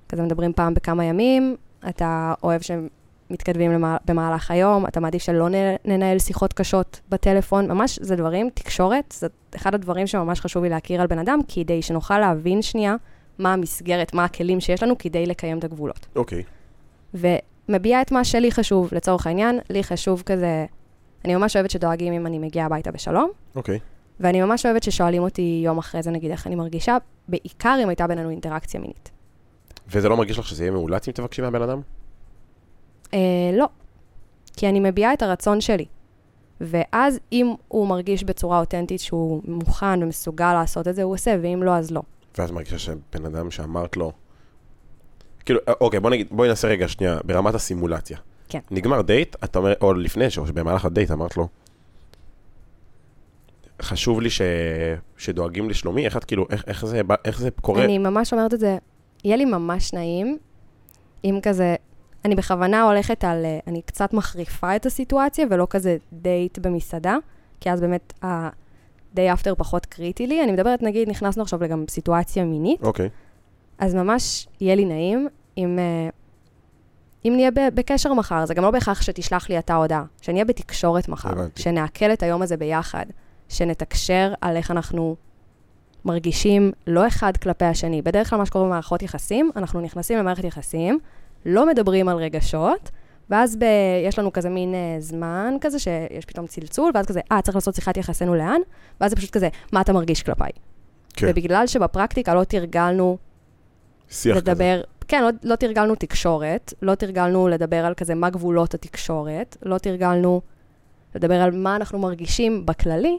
כזה מדברים פעם בכמה ימים, אתה אוהב שהם מתכתבים למה, במהלך היום, אתה מעדיף שלא ננהל שיחות קשות בטלפון, ממש זה דברים, תקשורת, זה אחד הדברים שממש חשוב לי להכיר על בן אדם, כדי שנוכל להבין שנייה מה המסגרת, מה הכלים שיש לנו כדי לקיים את הגבולות. אוקיי. ומביעה את מה שלי חשוב, לצורך העניין, לי חשוב כזה, אני ממש אוהבת שדואגים אם אני מגיעה הביתה בשלום, אוקיי. ואני ממש אוהבת ששואלים אותי יום אחרי זה, נגיד, איך אני מרגישה, בעיקר אם הייתה בינינו אינטראקציה מינית. וזה לא מרגיש לך שזה יהיה מאולץ אם תבקשי מהבן אדם? אה, לא, כי אני מביעה את הרצון שלי. ואז אם הוא מרגיש בצורה אותנטית שהוא מוכן ומסוגל לעשות את זה, הוא עושה, ואם לא, אז לא. ואז מרגישה שבן אדם שאמרת לו... כאילו, אה, אוקיי, בוא נגיד, בואי נעשה רגע שנייה, ברמת הסימולציה. כן. נגמר דייט, אתה אומר, או לפני, או שבמהלך הדייט אמרת לו, חשוב לי ש... שדואגים לשלומי, איך את כאילו, איך, איך, זה, איך זה קורה? אני ממש אומרת את זה, יהיה לי ממש נעים, אם כזה, אני בכוונה הולכת על, אה, אני קצת מחריפה את הסיטואציה, ולא כזה דייט במסעדה, כי אז באמת ה-day after פחות קריטי לי. אני מדברת, נגיד, נכנסנו עכשיו לגם סיטואציה מינית, אוקיי, אז ממש יהיה לי נעים אם, אה, אם נהיה בקשר מחר, זה גם לא בהכרח שתשלח לי אתה הודעה, שנהיה בתקשורת מחר, הבנתי. שנעכל את היום הזה ביחד, שנתקשר על איך אנחנו מרגישים לא אחד כלפי השני. בדרך כלל מה שקורה במערכות יחסים, אנחנו נכנסים למערכת יחסים, לא מדברים על רגשות, ואז ב... יש לנו כזה מין אה, זמן כזה, שיש פתאום צלצול, ואז כזה, אה, צריך לעשות שיחת יחסינו לאן? ואז זה פשוט כזה, מה אתה מרגיש כלפיי? כן, ובגלל שבפרקטיקה לא תרגלנו שיח כזה. לדבר, כן, לא, לא תרגלנו תקשורת, לא תרגלנו לדבר על כזה מה גבולות התקשורת, לא תרגלנו לדבר על מה אנחנו מרגישים בכללי,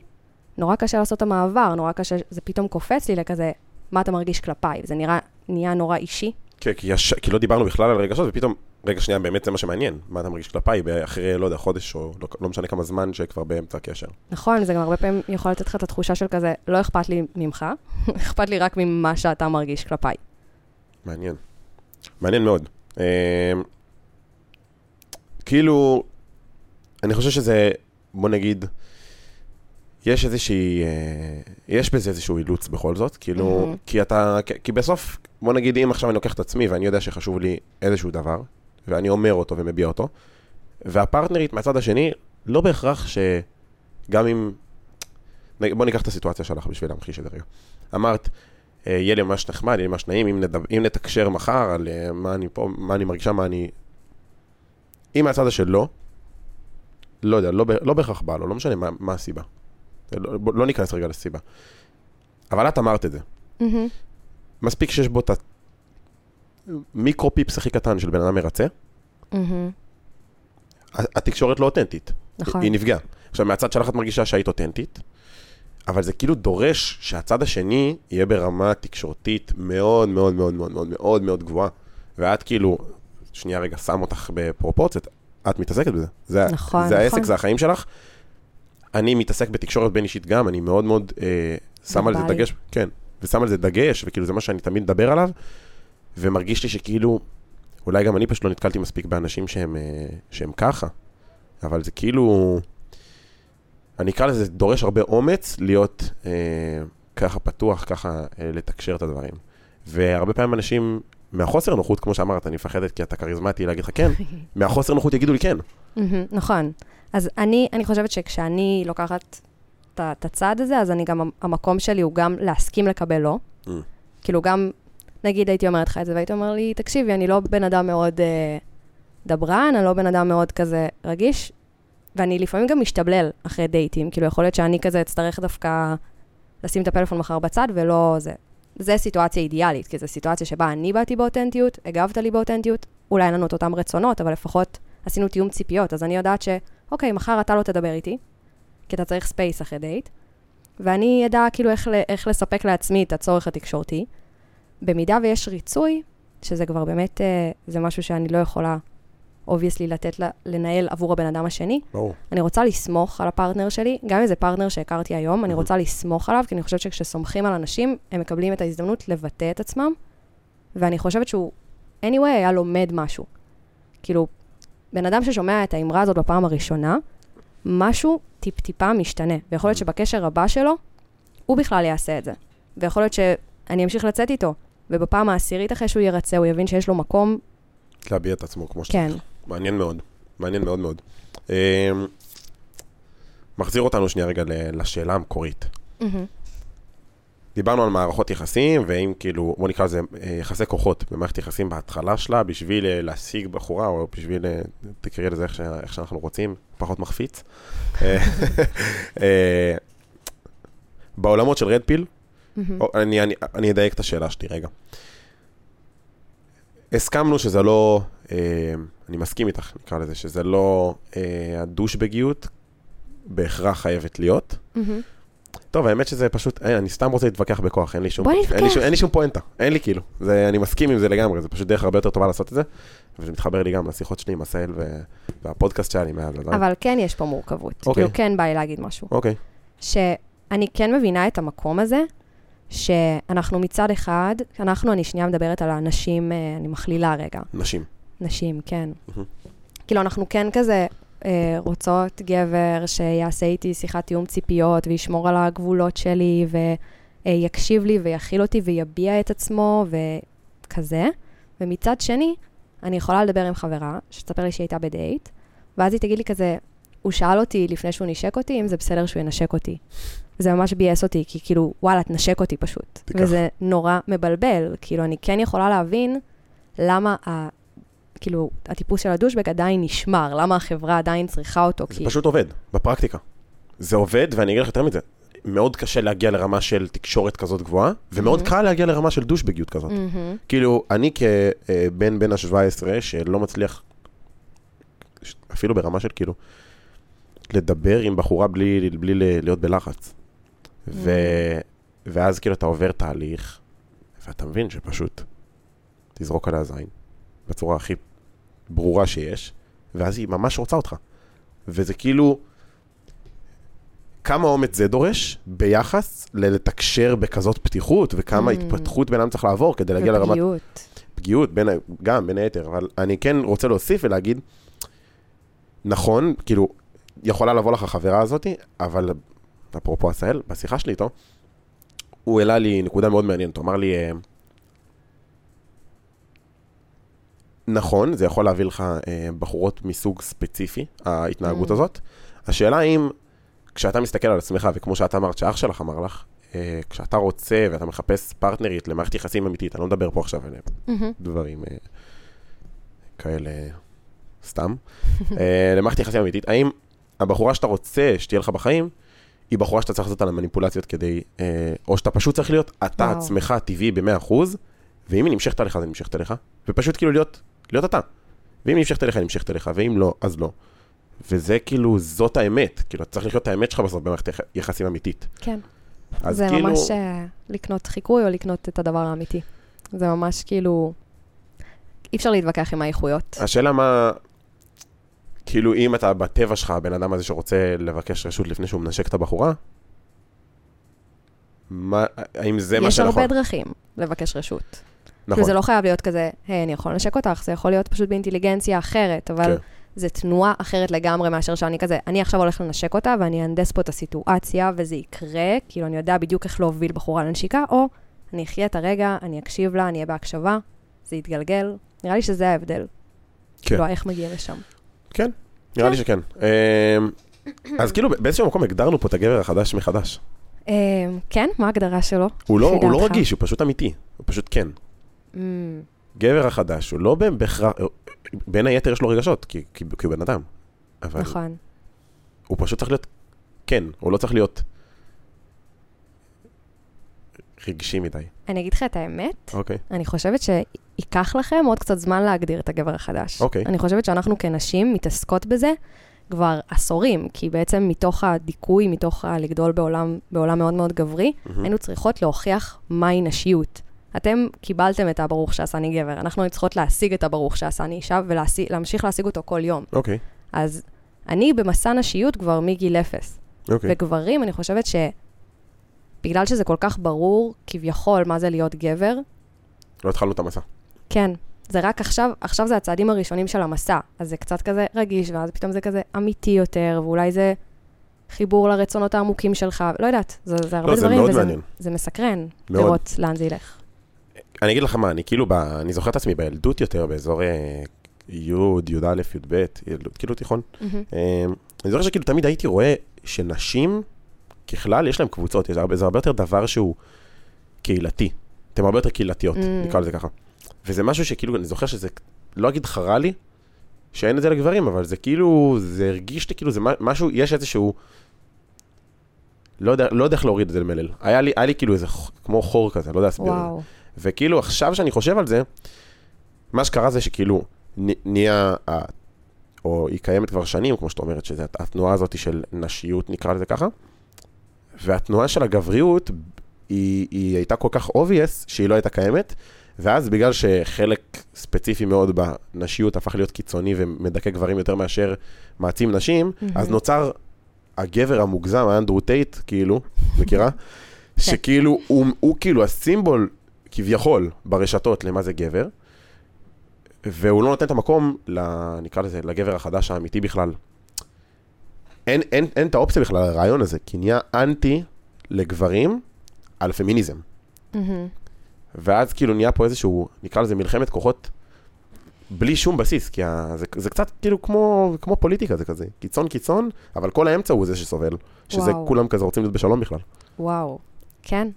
נורא קשה לעשות את המעבר, נורא קשה, זה פתאום קופץ לי לכזה, מה אתה מרגיש כלפיי, זה נראה, נהיה נורא אישי. כן, כי, יש, כי לא דיברנו בכלל על רגשות, ופתאום, רגע שנייה, באמת זה מה שמעניין. מה אתה מרגיש כלפיי, אחרי, לא יודע, חודש, או לא, לא משנה כמה זמן שכבר באמצע הקשר. נכון, זה גם הרבה פעמים יכול לתת לך את התחושה של כזה, לא אכפת לי ממך, אכפת לי רק ממה שאתה מרגיש כלפיי. מעניין. מעניין מאוד. אה, כאילו, אני חושב שזה, בוא נגיד, יש איזושהי, אה, יש בזה איזשהו אילוץ בכל זאת, כאילו, mm-hmm. כי אתה, כי בסוף, בוא נגיד, אם עכשיו אני לוקח את עצמי ואני יודע שחשוב לי איזשהו דבר, ואני אומר אותו ומביע אותו, והפרטנרית מהצד השני, לא בהכרח שגם אם, בוא ניקח את הסיטואציה שלך בשביל להמחיש את זה רגע. אמרת, אה, יהיה לי ממש נחמד, יהיה לי ממש נעים, אם, נדב, אם נתקשר מחר על אה, מה אני פה, מה אני מרגישה, מה אני... אם מהצד השלו, לא יודע, לא, לא בהכרח בא לו, לא משנה מה, מה הסיבה. לא, לא ניכנס רגע לסיבה. אבל את אמרת את זה. Mm-hmm. מספיק שיש בו את המיקרו-פיפס הכי קטן של בן אדם מרצה, mm-hmm. התקשורת לא אותנטית. נכון. היא נפגעה. עכשיו, מהצד שלך את מרגישה שהיית אותנטית, אבל זה כאילו דורש שהצד השני יהיה ברמה תקשורתית מאוד מאוד מאוד מאוד מאוד מאוד מאוד גבוהה. ואת כאילו, שנייה רגע, שם אותך בפרופורציות, את מתעסקת בזה. זה, נכון, זה נכון. העסק, זה החיים שלך. אני מתעסק בתקשורת בין אישית גם, אני מאוד מאוד אה, שם על זה דגש, כן, ושם על זה דגש, וכאילו זה מה שאני תמיד מדבר עליו, ומרגיש לי שכאילו, אולי גם אני פשוט לא נתקלתי מספיק באנשים שהם, אה, שהם ככה, אבל זה כאילו, אני אקרא לזה, דורש הרבה אומץ להיות אה, ככה פתוח, ככה אה, לתקשר את הדברים. והרבה פעמים אנשים, מהחוסר נוחות, כמו שאמרת, אני מפחדת כי אתה כריזמטי להגיד לך כן, מהחוסר נוחות יגידו לי כן. נכון. אז אני, אני חושבת שכשאני לוקחת את הצעד הזה, אז אני גם, המקום שלי הוא גם להסכים לקבל לא. Mm. כאילו גם, נגיד הייתי אומרת לך את זה, והיית אומר לי, תקשיבי, אני לא בן אדם מאוד אה, דברן, אני לא בן אדם מאוד כזה רגיש, ואני לפעמים גם משתבלל אחרי דייטים, כאילו יכול להיות שאני כזה אצטרך דווקא לשים את הפלאפון מחר בצד, ולא זה. זה סיטואציה אידיאלית, כי זו סיטואציה שבה אני באתי באותנטיות, הגבת לי באותנטיות, אולי אין לנו את אותם רצונות, אבל לפחות עשינו תיאום ציפיות, אז אני יודעת ש... אוקיי, מחר אתה לא תדבר איתי, כי אתה צריך space אחרי דייט, ואני אדע כאילו איך, איך לספק לעצמי את הצורך התקשורתי. במידה ויש ריצוי, שזה כבר באמת, אה, זה משהו שאני לא יכולה, obviously, לתת לה, לנהל עבור הבן אדם השני. ברור. אני רוצה לסמוך על הפרטנר שלי, גם אם זה פרטנר שהכרתי היום, אני רוצה לסמוך עליו, כי אני חושבת שכשסומכים על אנשים, הם מקבלים את ההזדמנות לבטא את עצמם, ואני חושבת שהוא, anyway, היה לומד משהו. כאילו, בן אדם ששומע את האמרה הזאת בפעם הראשונה, משהו טיפ-טיפה משתנה. ויכול להיות. שבקשר הבא שלו, הוא בכלל יעשה את זה. ויכול להיות שאני אמשיך לצאת איתו, ובפעם העשירית אחרי שהוא ירצה, הוא יבין שיש לו מקום... להביע את עצמו כמו שצריך. כן. מעניין מאוד. מעניין מאוד מאוד. אה, מחזיר אותנו שנייה רגע לשאלה המקורית. Mm-hmm. דיברנו על מערכות יחסים, ואם כאילו, בוא נקרא לזה אה, יחסי כוחות במערכת יחסים בהתחלה שלה, בשביל אה, להשיג בחורה, או בשביל, אה, תקראי לזה איך, ש, איך שאנחנו רוצים, פחות מחפיץ. בעולמות של רד פיל, אני, אני, אני אדייק את השאלה שלי רגע. הסכמנו שזה לא, אני מסכים איתך, נקרא לזה, שזה לא הדושבגיות בהכרח חייבת להיות. Mm-hmm. טוב, האמת שזה פשוט, אין, אני סתם רוצה להתווכח בכוח, אין לי שום, בוא נתווכח. אין, אין לי שום פואנטה, אין לי כאילו, זה, אני מסכים עם זה לגמרי, זה פשוט דרך הרבה יותר טובה לעשות את זה, וזה מתחבר לי גם לשיחות שלי עם עשהאל והפודקאסט שלי מאז. אבל כן יש פה מורכבות, אוקיי. כאילו כן בא לי להגיד משהו. אוקיי. שאני כן מבינה את המקום הזה, שאנחנו מצד אחד, אנחנו, אני שנייה מדברת על האנשים, אה, אני מכלילה רגע. נשים. נשים, כן. כאילו, אנחנו כן כזה אה, רוצות גבר שיעשה איתי שיחת תיאום ציפיות וישמור על הגבולות שלי ויקשיב לי ויכיל אותי ויביע את עצמו וכזה. ומצד שני, אני יכולה לדבר עם חברה שתספר לי שהיא הייתה בדייט, ואז היא תגיד לי כזה, הוא שאל אותי לפני שהוא נשק אותי, אם זה בסדר שהוא ינשק אותי. זה ממש ביאס אותי, כי כאילו, וואלה, תנשק אותי פשוט. תיקח. וזה נורא מבלבל. כאילו, אני כן יכולה להבין למה כאילו, הטיפוס של הדושבק עדיין נשמר, למה החברה עדיין צריכה אותו? זה כי... פשוט עובד, בפרקטיקה. זה עובד, ואני אגיד לך יותר מזה, מאוד קשה להגיע לרמה של תקשורת כזאת גבוהה, ומאוד mm-hmm. קל להגיע לרמה של דושבגיות כזאת. Mm-hmm. כאילו, אני כבן בן ה-17, שלא מצליח, אפילו ברמה של כאילו, לדבר עם בחורה בלי, בלי להיות בלחץ. Mm-hmm. ו... ואז כאילו אתה עובר תהליך, ואתה מבין שפשוט תזרוק עליה זין, בצורה הכי ברורה שיש, ואז היא ממש רוצה אותך. וזה כאילו, כמה אומץ זה דורש ביחס ללתקשר בכזאת פתיחות, וכמה Mm. התפתחות בן אדם צריך לעבור כדי להגיע לרמת ופגיעות. פגיעות, בין, גם בין היתר, אבל אני כן רוצה להוסיף ולהגיד, נכון, כאילו, יכולה לבוא לך החברה הזאתי, אבל אפרופו עשהאל, בשיחה שלי איתו, הוא העלה לי נקודה מאוד מעניינת, הוא אמר לי, אה, נכון, זה יכול להביא לך אה, בחורות מסוג ספציפי, ההתנהגות Mm. הזאת. השאלה אם, כשאתה מסתכל על עצמך, וכמו שאת אמרת, שאח שלך אמר לך, אה, כשאתה רוצה ואתה מחפש פרטנרית למערכת יחסים אמיתית, אני לא מדבר פה עכשיו עליהם. מהמם. דברים כאלה סתם. למערכת יחסים אמיתית, האם הבחורה שאתה רוצה שתהיה לך בחיים, היא בחורה שאתה צריך לעשות עליה מניפולציות כדי, אה, או שאתה פשוט צריך להיות אתה וואו. עצמך טבעי ב-100%, ואם היא נמשכת אליך, אז היא נמשכת אליך, ופשוט כאילו להיות, להיות אתה. ואם היא נמשכת אליך, היא נמשכת אליך, ואם לא, אז לא. וזה כאילו, זאת האמת. כאילו, אתה צריך לחיות את האמת שלך בסוף במערכת יח- יחסים אמיתית. כן. זה כאילו, ממש אה, לקנות חיקוי או לקנות את הדבר האמיתי. זה ממש כאילו... אי אפשר להתווכח עם האיכויות. השאלה מה, כאילו אם אתה בטבע שלך, הבן אדם הזה שרוצה לבקש רשות לפני שהוא מנשק את הבחורה, מה, האם זה מה יש שנכון? הרבה דרכים לבקש רשות. נכון, כאילו זה לא חייב להיות כזה, היי, אני יכול לנשק אותך, זה יכול להיות פשוט באינטליגנציה אחרת, אבל כן. זה תנועה אחרת לגמרי מאשר שאני כזה, אני עכשיו הולך לנשק אותה ואני אהנדס פה את הסיטואציה וזה יקרה, כאילו אני יודע בדיוק איך להוביל בחורה לנשיקה, או אני אחיה את הרגע, אני אקשיב לה, אני אהיה בהקשבה, זה יתגלגל. נראה לי שזה ההבדל. כאילו, איך מגיעים לשם. כן, נראה לי שכן. אמ, אז כאילו באיזשהו מקום הגדרנו פה את הגבר החדש מחדש. אה, כן, מה ההגדרה שלו? הוא לא, לא? רגיש, הוא פשוט אמיתי, הוא פשוט כן. Mm, גבר החדש, הוא לא בהכרח, בין היתר יש לו רגשות, כי, הוא בן אדם. נכון. הוא פשוט צריך להיות כן, הוא לא צריך להיות רגשי מדי. אני אגיד לך את האמת, אוקיי. אני חושבת שייקח לכם עוד קצת זמן להגדיר את הגבר החדש. אוקיי. אני חושבת שאנחנו כנשים מתעסקות בזה כבר עשורים, כי בעצם מתוך הדיכוי, מתוך הלגדול בעולם, בעולם מאוד מאוד גברי, מהמם. היינו צריכות להוכיח מהי נשיות. אתם קיבלתם את הברוך שעשני גבר, אנחנו היינו צריכות להשיג את הברוך שעשני אישה ולהמשיך להשיג אותו כל יום. אוקיי, אז אני במסע נשיות כבר מגיל אפס. אוקיי. וגברים, אני חושבת שבגלל שזה כל כך ברור, כביכול, מה זה להיות גבר, לא התחלנו את המסע. כן, זה רק עכשיו, עכשיו זה הצעדים הראשונים של המסע, אז זה קצת כזה רגיש, ואז פתאום זה כזה אמיתי יותר, ואולי זה חיבור לרצונות העמוקים שלך, לא יודעת, זה, זה הרבה לא, זה דברים, מאוד וזה מעניין. זה מסקרן מאוד. לראות לאן זה ילך. אני אגיד לך מה, אני כאילו, ב... אני זוכר את עצמי בילדות יותר, באזור אה, י', י"א, י"ב, ילדות, כאילו תיכון. מהמם. אה, אני זוכר שכאילו תמיד הייתי רואה שנשים, ככלל, יש להן קבוצות, יש הרבה- זה הרבה יותר דבר שהוא קהילתי. אתן הרבה יותר קהילתיות, Mm. נקרא לזה ככה. וזה משהו שכאילו, אני זוכר שזה, לא אגיד חרה לי, שאין את זה לגברים, אבל זה כאילו, זה הרגיש לי כאילו, זה משהו, יש איזשהו, לא יודע, לא יודע איך להוריד את זה למלל. היה לי, היה לי כאילו איזה, כמו חור כזה, לא יודע להסביר. וואו, וכאילו עכשיו שאני חושב על זה, מה שקרה זה שכאילו נהיה, או היא קיימת כבר שנים, כמו שאת אומרת, שזה הת- התנועה הזאת של נשיות, נקרא לזה ככה, והתנועה של הגבריות, היא, היא הייתה כל כך obvious שהיא לא הייתה קיימת, ואז בגלל שחלק ספציפי מאוד בנשיות הפך להיות קיצוני ומדכא גברים יותר מאשר מעצים נשים, אז מהמם. נוצר הגבר המוגזם, האנדרו טייט, כאילו, מכירה? שכאילו, הוא, הוא כאילו הסימבול, כביכול, ברשתות למה זה גבר, והוא לא נותן את המקום, ל, נקרא לזה, לגבר החדש האמיתי בכלל. אין, אין, אין את האופציה בכלל לרעיון הזה, כי נהיה אנטי לגברים על פמיניזם. מהמם. ואז כאילו נהיה פה איזשהו, נקרא לזה מלחמת כוחות, בלי שום בסיס, כי ה, זה, זה קצת כאילו כמו, כמו פוליטיקה, זה כזה, קיצון קיצון, אבל כל האמצע הוא זה שסובל, שזה וואו. כולם כזה רוצים להיות בשלום בכלל. וואו, כן,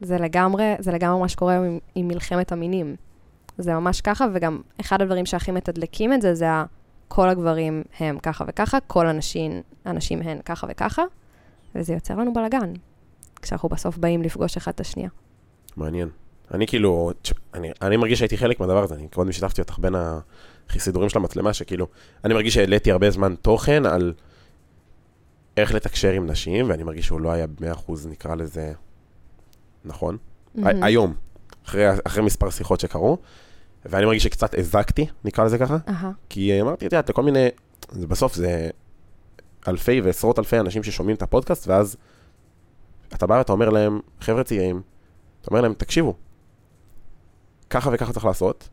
זה לגמרי, זה לגמרי מה שקורה עם, עם מלחמת המינים. זה ממש ככה, וגם אחד הדברים שהכי מתדלקים את זה, זה כל הגברים הם ככה וככה, כל הנשים, הנשים הן ככה וככה, וזה יוצר לנו בלאגן, כשאנחנו בסוף באים לפגוש אחד את השנייה. מעניין. אני כאילו, אני, אני מרגיש שהייתי חלק מהדבר הזה, אני קודם שיתפתי אותך בין הסידורים של המצלמה, שכאילו, אני מרגיש שהעליתי הרבה זמן תוכן על איך לתקשר עם נשים, ואני מרגיש שהוא לא היה ב-100% נקרא לזה נכון. ה- היום, אחרי, אחרי מספר שיחות שקרו, ואני מרגיש שקצת הזקתי, נקרא לזה ככה, אהה. כי אמרתי, את יודעת, לכל מיני, זה בסוף זה אלפי ועשרות אלפי אנשים ששומעים את הפודקאסט, ואז אתה בא ואתה אומר להם, חבר'ה צעירים, אתה אומר להם, תקשיבו, ככה וככה צריך לעשות,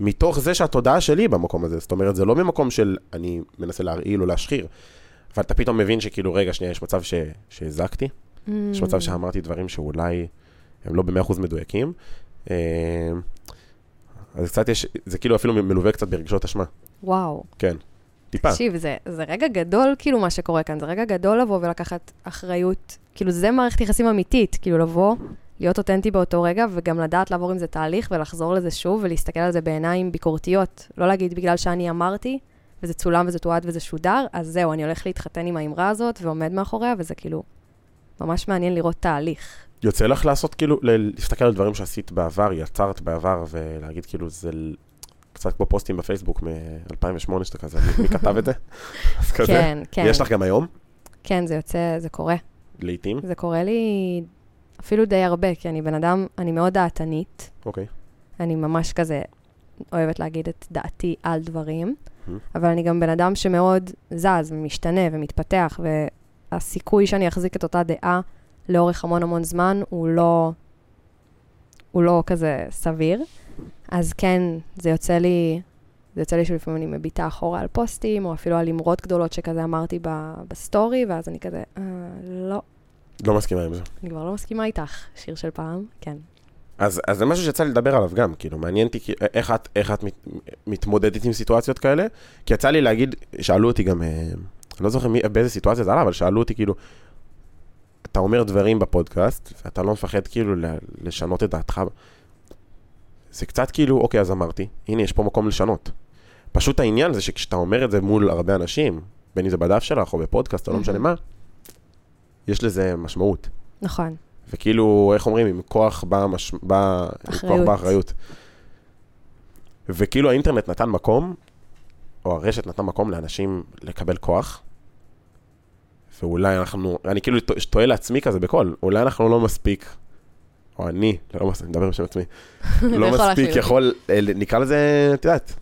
מתוך זה שהתודעה שלי במקום הזה, זאת אומרת, זה לא ממקום של אני מנסה להרעיל או להשחיר, אבל אתה פתאום מבין שכאילו, רגע, שנייה, יש מצב ש... שהזקתי, יש מצב שאמרתי דברים שאולי הם לא במאה אחוז מדויקים. אה, אז קצת יש, זה כאילו אפילו מלווה קצת ברגשות אשמה, וואו. כן, טיפה. תקשיב, זה, זה רגע גדול, כאילו, מה שקורה כאן. זה רגע גדול לבוא ולקחת אחריות. כאילו, זה מערכת יחסים אמיתית. כאילו, לבוא, להיות אותנטי באותו רגע, וגם לדעת לעבור עם זה תהליך ולחזור לזה שוב, ולהסתכל על זה בעיניים ביקורתיות. לא להגיד, בגלל שאני אמרתי, וזה צולם וזה תועד וזה שודר, אז זהו, אני הולך להתחתן עם האמרה הזאת, ועומד מאחוריה, וזה כאילו ממש מעניין לראות תהליך. יוצא לך לעשות כאילו, להסתכל על דברים שעשית בעבר, יצרת בעבר, ולהגיד כאילו, זה קצת כמו פוסטים בפייסבוק מ-2008, שאתה כזה, מי- כתב את זה? אז כזה. כן, כן. יש לך גם היום, כן, זה יוצא, זה קורה. לעיתים? זה קורה לי אפילו די הרבה, כי אני בן אדם, אני מאוד דעתנית. אוקיי. אני ממש כזה אוהבת להגיד את דעתי על דברים, Mhm. אבל אני גם בן אדם שמאוד זז ומשתנה ומתפתח, והסיכוי שאני אחזיק את אותה דעה לאורך המון המון זמן הוא לא, הוא לא כזה סביר. אז כן, זה יוצא לי, זה יוצא לי שלפעמים אני מביטה אחורה על פוסטים, או אפילו על אמרות גדולות שכזה אמרתי ב- בסטורי, ואז אני כזה, אה, לא, לא מסכימה עם זה. אני כבר לא מסכימה איתך, שיר של פעם, כן. אז, אז זה משהו שיצא לי לדבר עליו גם, כאילו, מעניין אותי איך את, איך את מת, מתמודדת עם סיטואציות כאלה, כי יצא לי להגיד, שאלו אותי גם, אה, אני לא זוכר מי, באיזה סיטואציה זה עלה, אבל שאלו אותי כאילו, אתה אומר דברים בפודקאסט, ואתה לא מפחד כאילו לשנות את דעתך. זה קצת כאילו, אוקיי, אז אמרתי, הנה, יש פה מקום לשנות. פשוט העניין זה שכשאתה אומר את זה מול הרבה אנשים, בין אם זה בדף שלך או בפודקאסט או לא משנה מהמם. מה, יש לזה משמעות. נכון. וכאילו, איך אומרים, עם כוח בא, מש... בא... עם כוח אחריות. בא אחריות. וכאילו האינטרנט נתן מקום, או הרשת נתנה מקום לאנשים לקבל כוח, ואולי אנחנו, אני כאילו טועה לעצמי כזה בקול, אולי אנחנו לא מספיק, או אני, לא מספיק, אני מדבר בשם עצמי, לא מספיק. יכול, אה, נקרא לזה, את יודעת,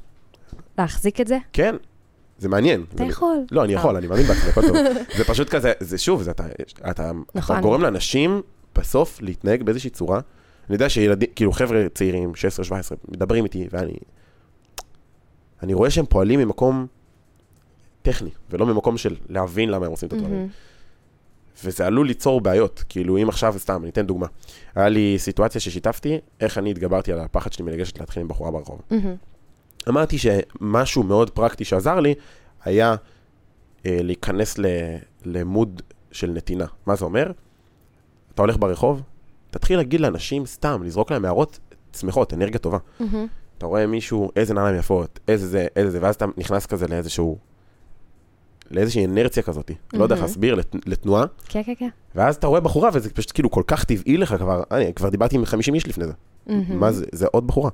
להחזיק את זה? כן, זה מעניין. אתה זה- יכול. לא, אני סתם. יכול, אני מאמין בעצמי, הכל טוב. זה פשוט כזה, זה שוב, זה אתה, אתה, אתה נכון. גורם לאנשים בסוף להתנהג באיזושהי צורה. אני יודע שילדים, כאילו חבר'ה צעירים, 16-17, מדברים איתי, ואני... אני רואה שהם פועלים ממקום טכני, ולא ממקום של להבין למה הם עושים את הדברים. וזה עלול ליצור בעיות. כאילו, אם עכשיו, סתם, אני אתן דוגמה. היה לי סיטואציה ששיתפתי, איך אני התגברתי על הפחד שלי מלגשת להתחיל עם בחורה ברחוב. אמרתי שמשהו מאוד פרקטי שעזר לי, היה אה, להיכנס ל, למוד של נתינה. מה זה אומר? אתה הולך ברחוב, תתחיל להגיד לאנשים סתם, לזרוק להם הערות שמחות, אנרגיה טובה. מהמם. אתה רואה מישהו, איזה נעליים יפות, איזה זה, איזה זה, ואז אתה נכנס כזה לאיזשהו... לאיזושהי אנרציה כזאת, לא יודע איך. להסביר, לת, לתנועה, כן, כן, כן. ואז אתה רואה בחורה וזה פשוט כאילו כל כך טבעי לך כבר, אני כבר דיברתי עם 50 איש לפני זה, מהמם. מה זה, זה עוד בחורה.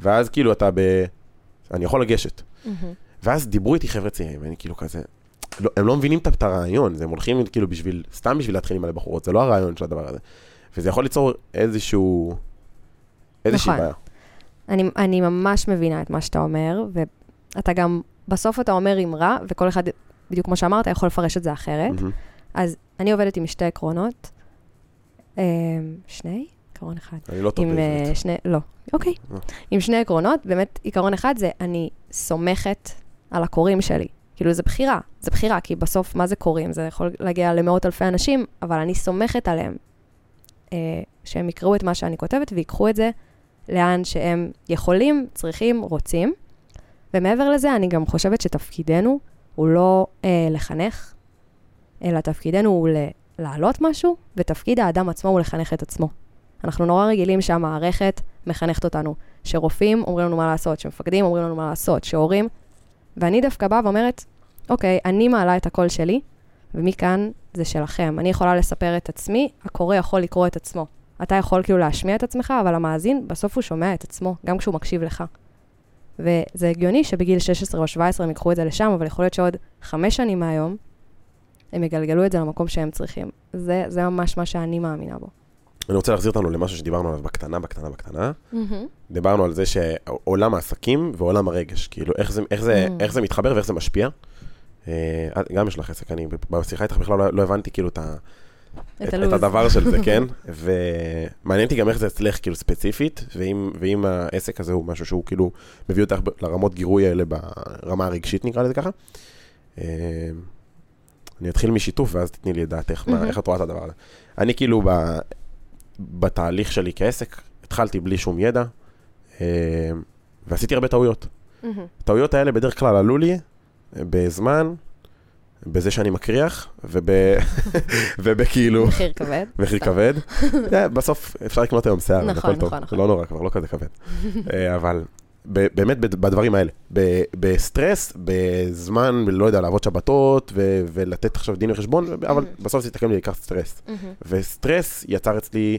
ואז כאילו אתה ב... אני יכול לגשת. ואז דיברו איתי חבר'ה צעירים, ואני כאילו כזה, לא, הם לא מבינים את- הרעיון, הם הולכים כאילו בשביל, סתם בשביל להתחיל עם מלא בחורות, זה לא הרעיון של הדבר הזה. וזה יכול ליצור איזשהו, איזושהי נכון. בעיה. אני, אני ממש מבינה את מה שאתה אומר, ואתה גם, בסוף אתה אומר אמרה, וכל אחד, בדיוק כמו שאמרת, יכול לפרש את זה אחרת. מהמם. אז אני עובדת עם שתי עקרונות. אה, שני? עקרון אחד. אני לא טוב עם אה, בעברית. שני, לא, אוקיי. לא. עם שני עקרונות, באמת עיקרון אחד זה אני סומכת על הקוראים שלי. כאילו, זה בחירה, זה בחירה, כי בסוף, מה זה קוראים? זה יכול להגיע למאות אלפי אנשים, אבל אני סומכת עליהם אה, שהם יקראו את מה שאני כותבת ויקחו את זה לאן שהם יכולים, צריכים, רוצים. ומעבר לזה, אני גם חושבת שתפקידנו הוא לא אה, לחנך, אלא תפקידנו הוא ל- להעלות משהו, ותפקיד האדם עצמו הוא לחנך את עצמו. אנחנו נורא רגילים שהמערכת מחנכת אותנו, שרופאים אומרים לנו מה לעשות, שמפקדים אומרים לנו מה לעשות, שהורים, ואני דווקא באה ואומרת, אוקיי, אני מעלה את הקול שלי, ומכאן זה שלכם. אני יכולה לספר את עצמי, הקורא יכול לקרוא את עצמו. אתה יכול כאילו להשמיע את עצמך, אבל המאזין, בסוף הוא שומע את עצמו, גם כשהוא מקשיב לך. וזה הגיוני שבגיל 16 או 17 הם ייקחו את זה לשם, אבל יכול להיות שעוד חמש שנים מהיום, הם יגלגלו את זה למקום שהם צריכים. זה, זה ממש מה שאני מאמינה בו. אני רוצה להחזיר אותנו למשהו שדיברנו עליו בקטנה, בקטנה, בקטנה. מהמם. דיברנו על זה שעולם העסקים ועולם הרגש, כאילו איך זה, איך זה, Mm. איך זה מתחבר ואיך זה משפיע. אה, את- גם יש לך עסק, אני בשיחה איתך בכלל לא, לא הבנתי כאילו את, ה, את, את הלו"ז. הדבר של זה, כן? ומעניין אותי גם איך זה אצלך כאילו ספציפית, ואם, ואם העסק הזה הוא משהו שהוא כאילו מביא אותך לרמות גירוי האלה ברמה הרגשית נקרא לזה ככה. אה, אני אתחיל משיתוף ואז תתני לי את דעתך, מהמם. איך את רואה את הדבר הזה. אני כאילו ב, בתהליך שלי כעסק, התחלתי בלי שום ידע, אה, ועשיתי הרבה טעויות. הטעויות האלה בדרך כלל עלו לי בזמן, בזה שאני מקריח, וב... ובכאילו, מחיר כבד. מחיר כבד. בסוף אפשר לקנות היום שיער, נכון. נכון, נכון. לא נורא, כבר לא כזה כבד. אבל באמת בד- בדברים האלה, בסטרס, בזמן, לא יודע, לעבוד שבתות, ו- ולתת עכשיו דין וחשבון, אבל בסוף זה יסתכם לי בעיקר סטרס. מהמם. וסטרס יצר אצלי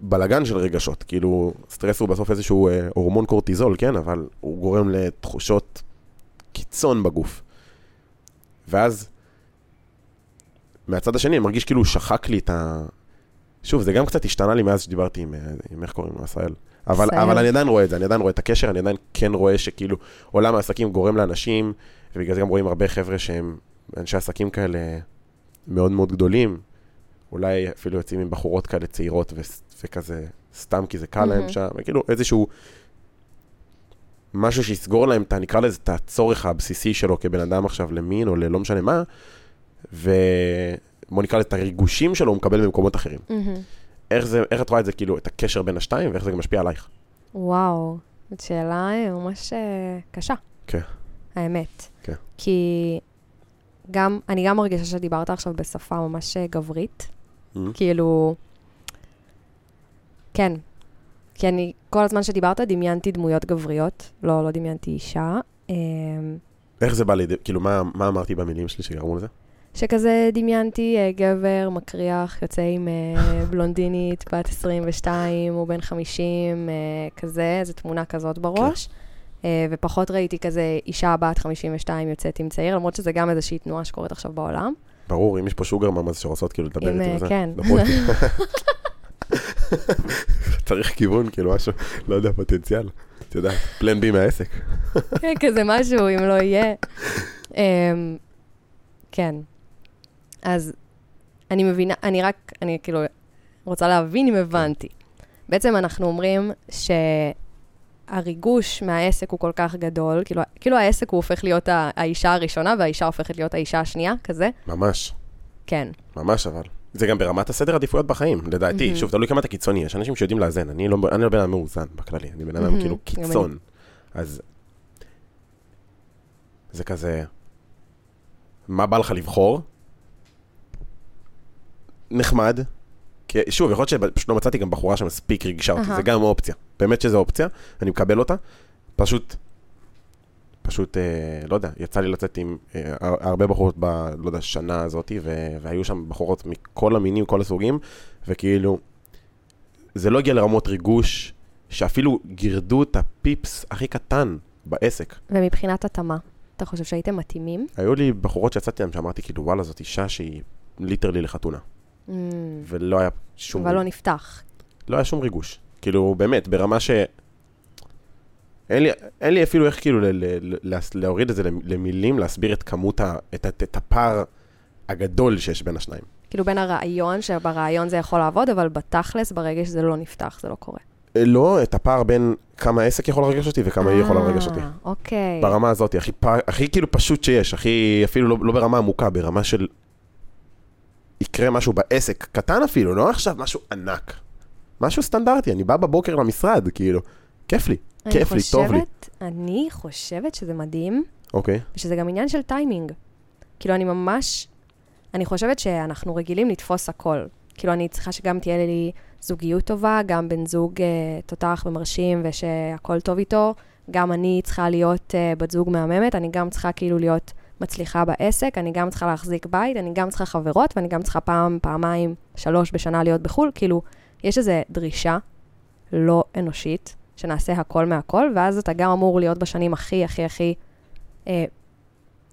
בלגן של רגשות. כאילו, סטרס הוא בסוף איזשהו אה, הורמון קורטיזול, כן? אבל הוא גורם לתחושות קיצון בגוף. ואז, מהצד השני, אני מרגיש כאילו שחק לי את ה... שוב, זה גם קצת השתנה לי מאז שדיברתי עם, אה, עם איך קוראים לו, עשהאל. אבל. אבל אני עדיין רואה את זה, אני עדיין רואה את הקשר, אני עדיין כן רואה שכאילו עולם העסקים גורם לאנשים, ובגלל זה גם רואים הרבה חבר'ה שהם אנשי עסקים כאלה מאוד מאוד גדולים, אולי אפילו יוצאים עם בחורות כאלה צעירות ו- וכזה, סתם כי זה קל להם מהמם. שם, כאילו איזשהו משהו שיסגור להם את, ה- נקרא לזה, את הצורך הבסיסי שלו כבן אדם עכשיו למין או ללא משנה מה, ובוא נקרא לזה את הריגושים שלו הוא מקבל במקומות אחרים. מהמם. איך, זה, איך את רואה את זה, כאילו, את הקשר בין השתיים, ואיך זה גם משפיע עלייך? וואו, זאת שאלה אה, ממש אה, קשה. כן. האמת. כן. כי גם, אני גם מרגישה שדיברת עכשיו בשפה ממש אה, גברית. Mhm. כאילו, כן. כי אני, כל הזמן שדיברת, דמיינתי דמויות גבריות. לא, לא דמיינתי אישה. איך זה בא לידי, כאילו, מה, מה אמרתי במילים שלי שגרמו לזה? שכזה דמיינתי אה, גבר מקריח, יוצא עם אה, בלונדינית בת 22, הוא בן 50, אה, כזה, איזו תמונה כזאת בראש. אה, ופחות ראיתי כזה אישה בת 52 יוצאת עם צעיר, למרות שזה גם איזושהי תנועה שקורית עכשיו בעולם. ברור, אם יש פה שוגר ממש שרוצות כאילו לדבר איתי וזה. כן. איתי. צריך כיוון, כאילו משהו, לא יודע, פוטנציאל. את יודעת, פלן בי מהעסק. כן, כזה משהו, אם לא יהיה. אמ, כן. אז אני מבינה, אני רק, אני כאילו רוצה להבין אם הבנתי. בעצם אנחנו אומרים שהריגוש מהעסק הוא כל כך גדול, כאילו, כאילו העסק הוא הופך להיות האישה הראשונה והאישה הופכת להיות האישה השנייה, כזה? ממש, כן. ממש אבל. זה גם ברמת הסדר עדיפויות בחיים, לדעתי. מהמם. שוב, תלוי כמה אתה קיצוני, יש אנשים שיודעים לאזן. אני לא אני לא בן אדם מאוזן בכללי, אני בן אדם מהמם, כאילו קיצון. אז זה כזה, מה בא לך לבחור? נחמד. כי שוב, יכול להיות שפשוט לא מצאתי גם בחורה שמספיק ריגשה אותי. זה גם אופציה. באמת שזו אופציה, אני מקבל אותה. פשוט, פשוט, אה, לא יודע, יצא לי לצאת עם אה, הר- הרבה בחורות ב, לא יודע, שנה הזאתי, ו- והיו שם בחורות מכל המינים, כל הסוגים, וכאילו, זה לא הגיע לרמות ריגוש, שאפילו גירדו את הפיפס הכי קטן בעסק. ומבחינת התאמה, אתה חושב שהייתם מתאימים? היו לי בחורות שיצאתי להם שאמרתי, כאילו, וואלה, זאת אישה שהיא ליטרלי לחתונה. Mm, ולא היה שום... אבל לא נפתח. לא היה שום ריגוש. כאילו, באמת, ברמה ש... אין לי, אין לי אפילו איך כאילו ל, ל, ל, להוריד את זה למ- למילים, להסביר את כמות, ה, את, ה- את הפער הגדול שיש בין השניים. כאילו בין הרעיון, שברעיון זה יכול לעבוד, אבל בתכלס, ברגע שזה לא נפתח, זה לא קורה. אה, לא, את הפער בין כמה העסק יכול לרגש אותי וכמה היא יכולה לרגש אותי. אה, אוקיי. ברמה הזאת, הכי, הכי כאילו פשוט שיש, הכי, אפילו לא, לא ברמה עמוקה, ברמה של... יקרה משהו בעסק, קטן אפילו, לא עכשיו משהו ענק. משהו סטנדרטי, אני בא בבוקר למשרד, כאילו, כיף לי, כיף לי, טוב לי. חושבת- אני חושבת שזה מדהים, אוקיי. ושזה גם עניין של טיימינג. כאילו, אני ממש... אני חושבת שאנחנו רגילים לתפוס הכל. כאילו, אני צריכה שגם תהיה לי זוגיות טובה, גם בן זוג אה, תותח ומרשים ושהכול טוב איתו. גם אני צריכה להיות אה, בת זוג מהממת, אני גם צריכה כאילו להיות מצליחה בעסק, אני גם צריכה להחזיק בית, אני גם צריכה חברות, ואני גם צריכה פעם, פעמיים, שלוש בשנה להיות בחו"ל. כאילו, יש איזו דרישה לא אנושית, שנעשה הכל מהכל, ואז אתה גם אמור להיות בשנים הכי, הכי, הכי, אה,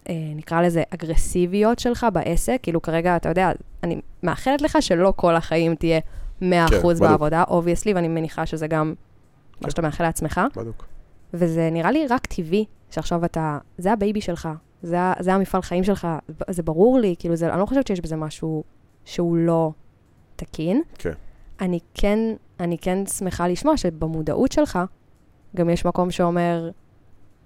אה, נקרא לזה, אגרסיביות שלך בעסק. כאילו, כרגע, אתה יודע, אני מאחלת לך שלא כל החיים תהיה 100% כן. בעבודה, obviously, ואני מניחה שזה גם מה כן. שאתה מאחל לעצמך. בדיוק. וזה נראה לי רק טבעי שעכשיו אתה, זה ה baby שלך, זה, זה המפעל חיים שלך, זה ברור לי, כאילו, זה, אני לא חושבת שיש בזה משהו שהוא לא תקין. כן. אני כן, אני כן שמחה לשמוע שבמודעות שלך, גם יש מקום שאומר,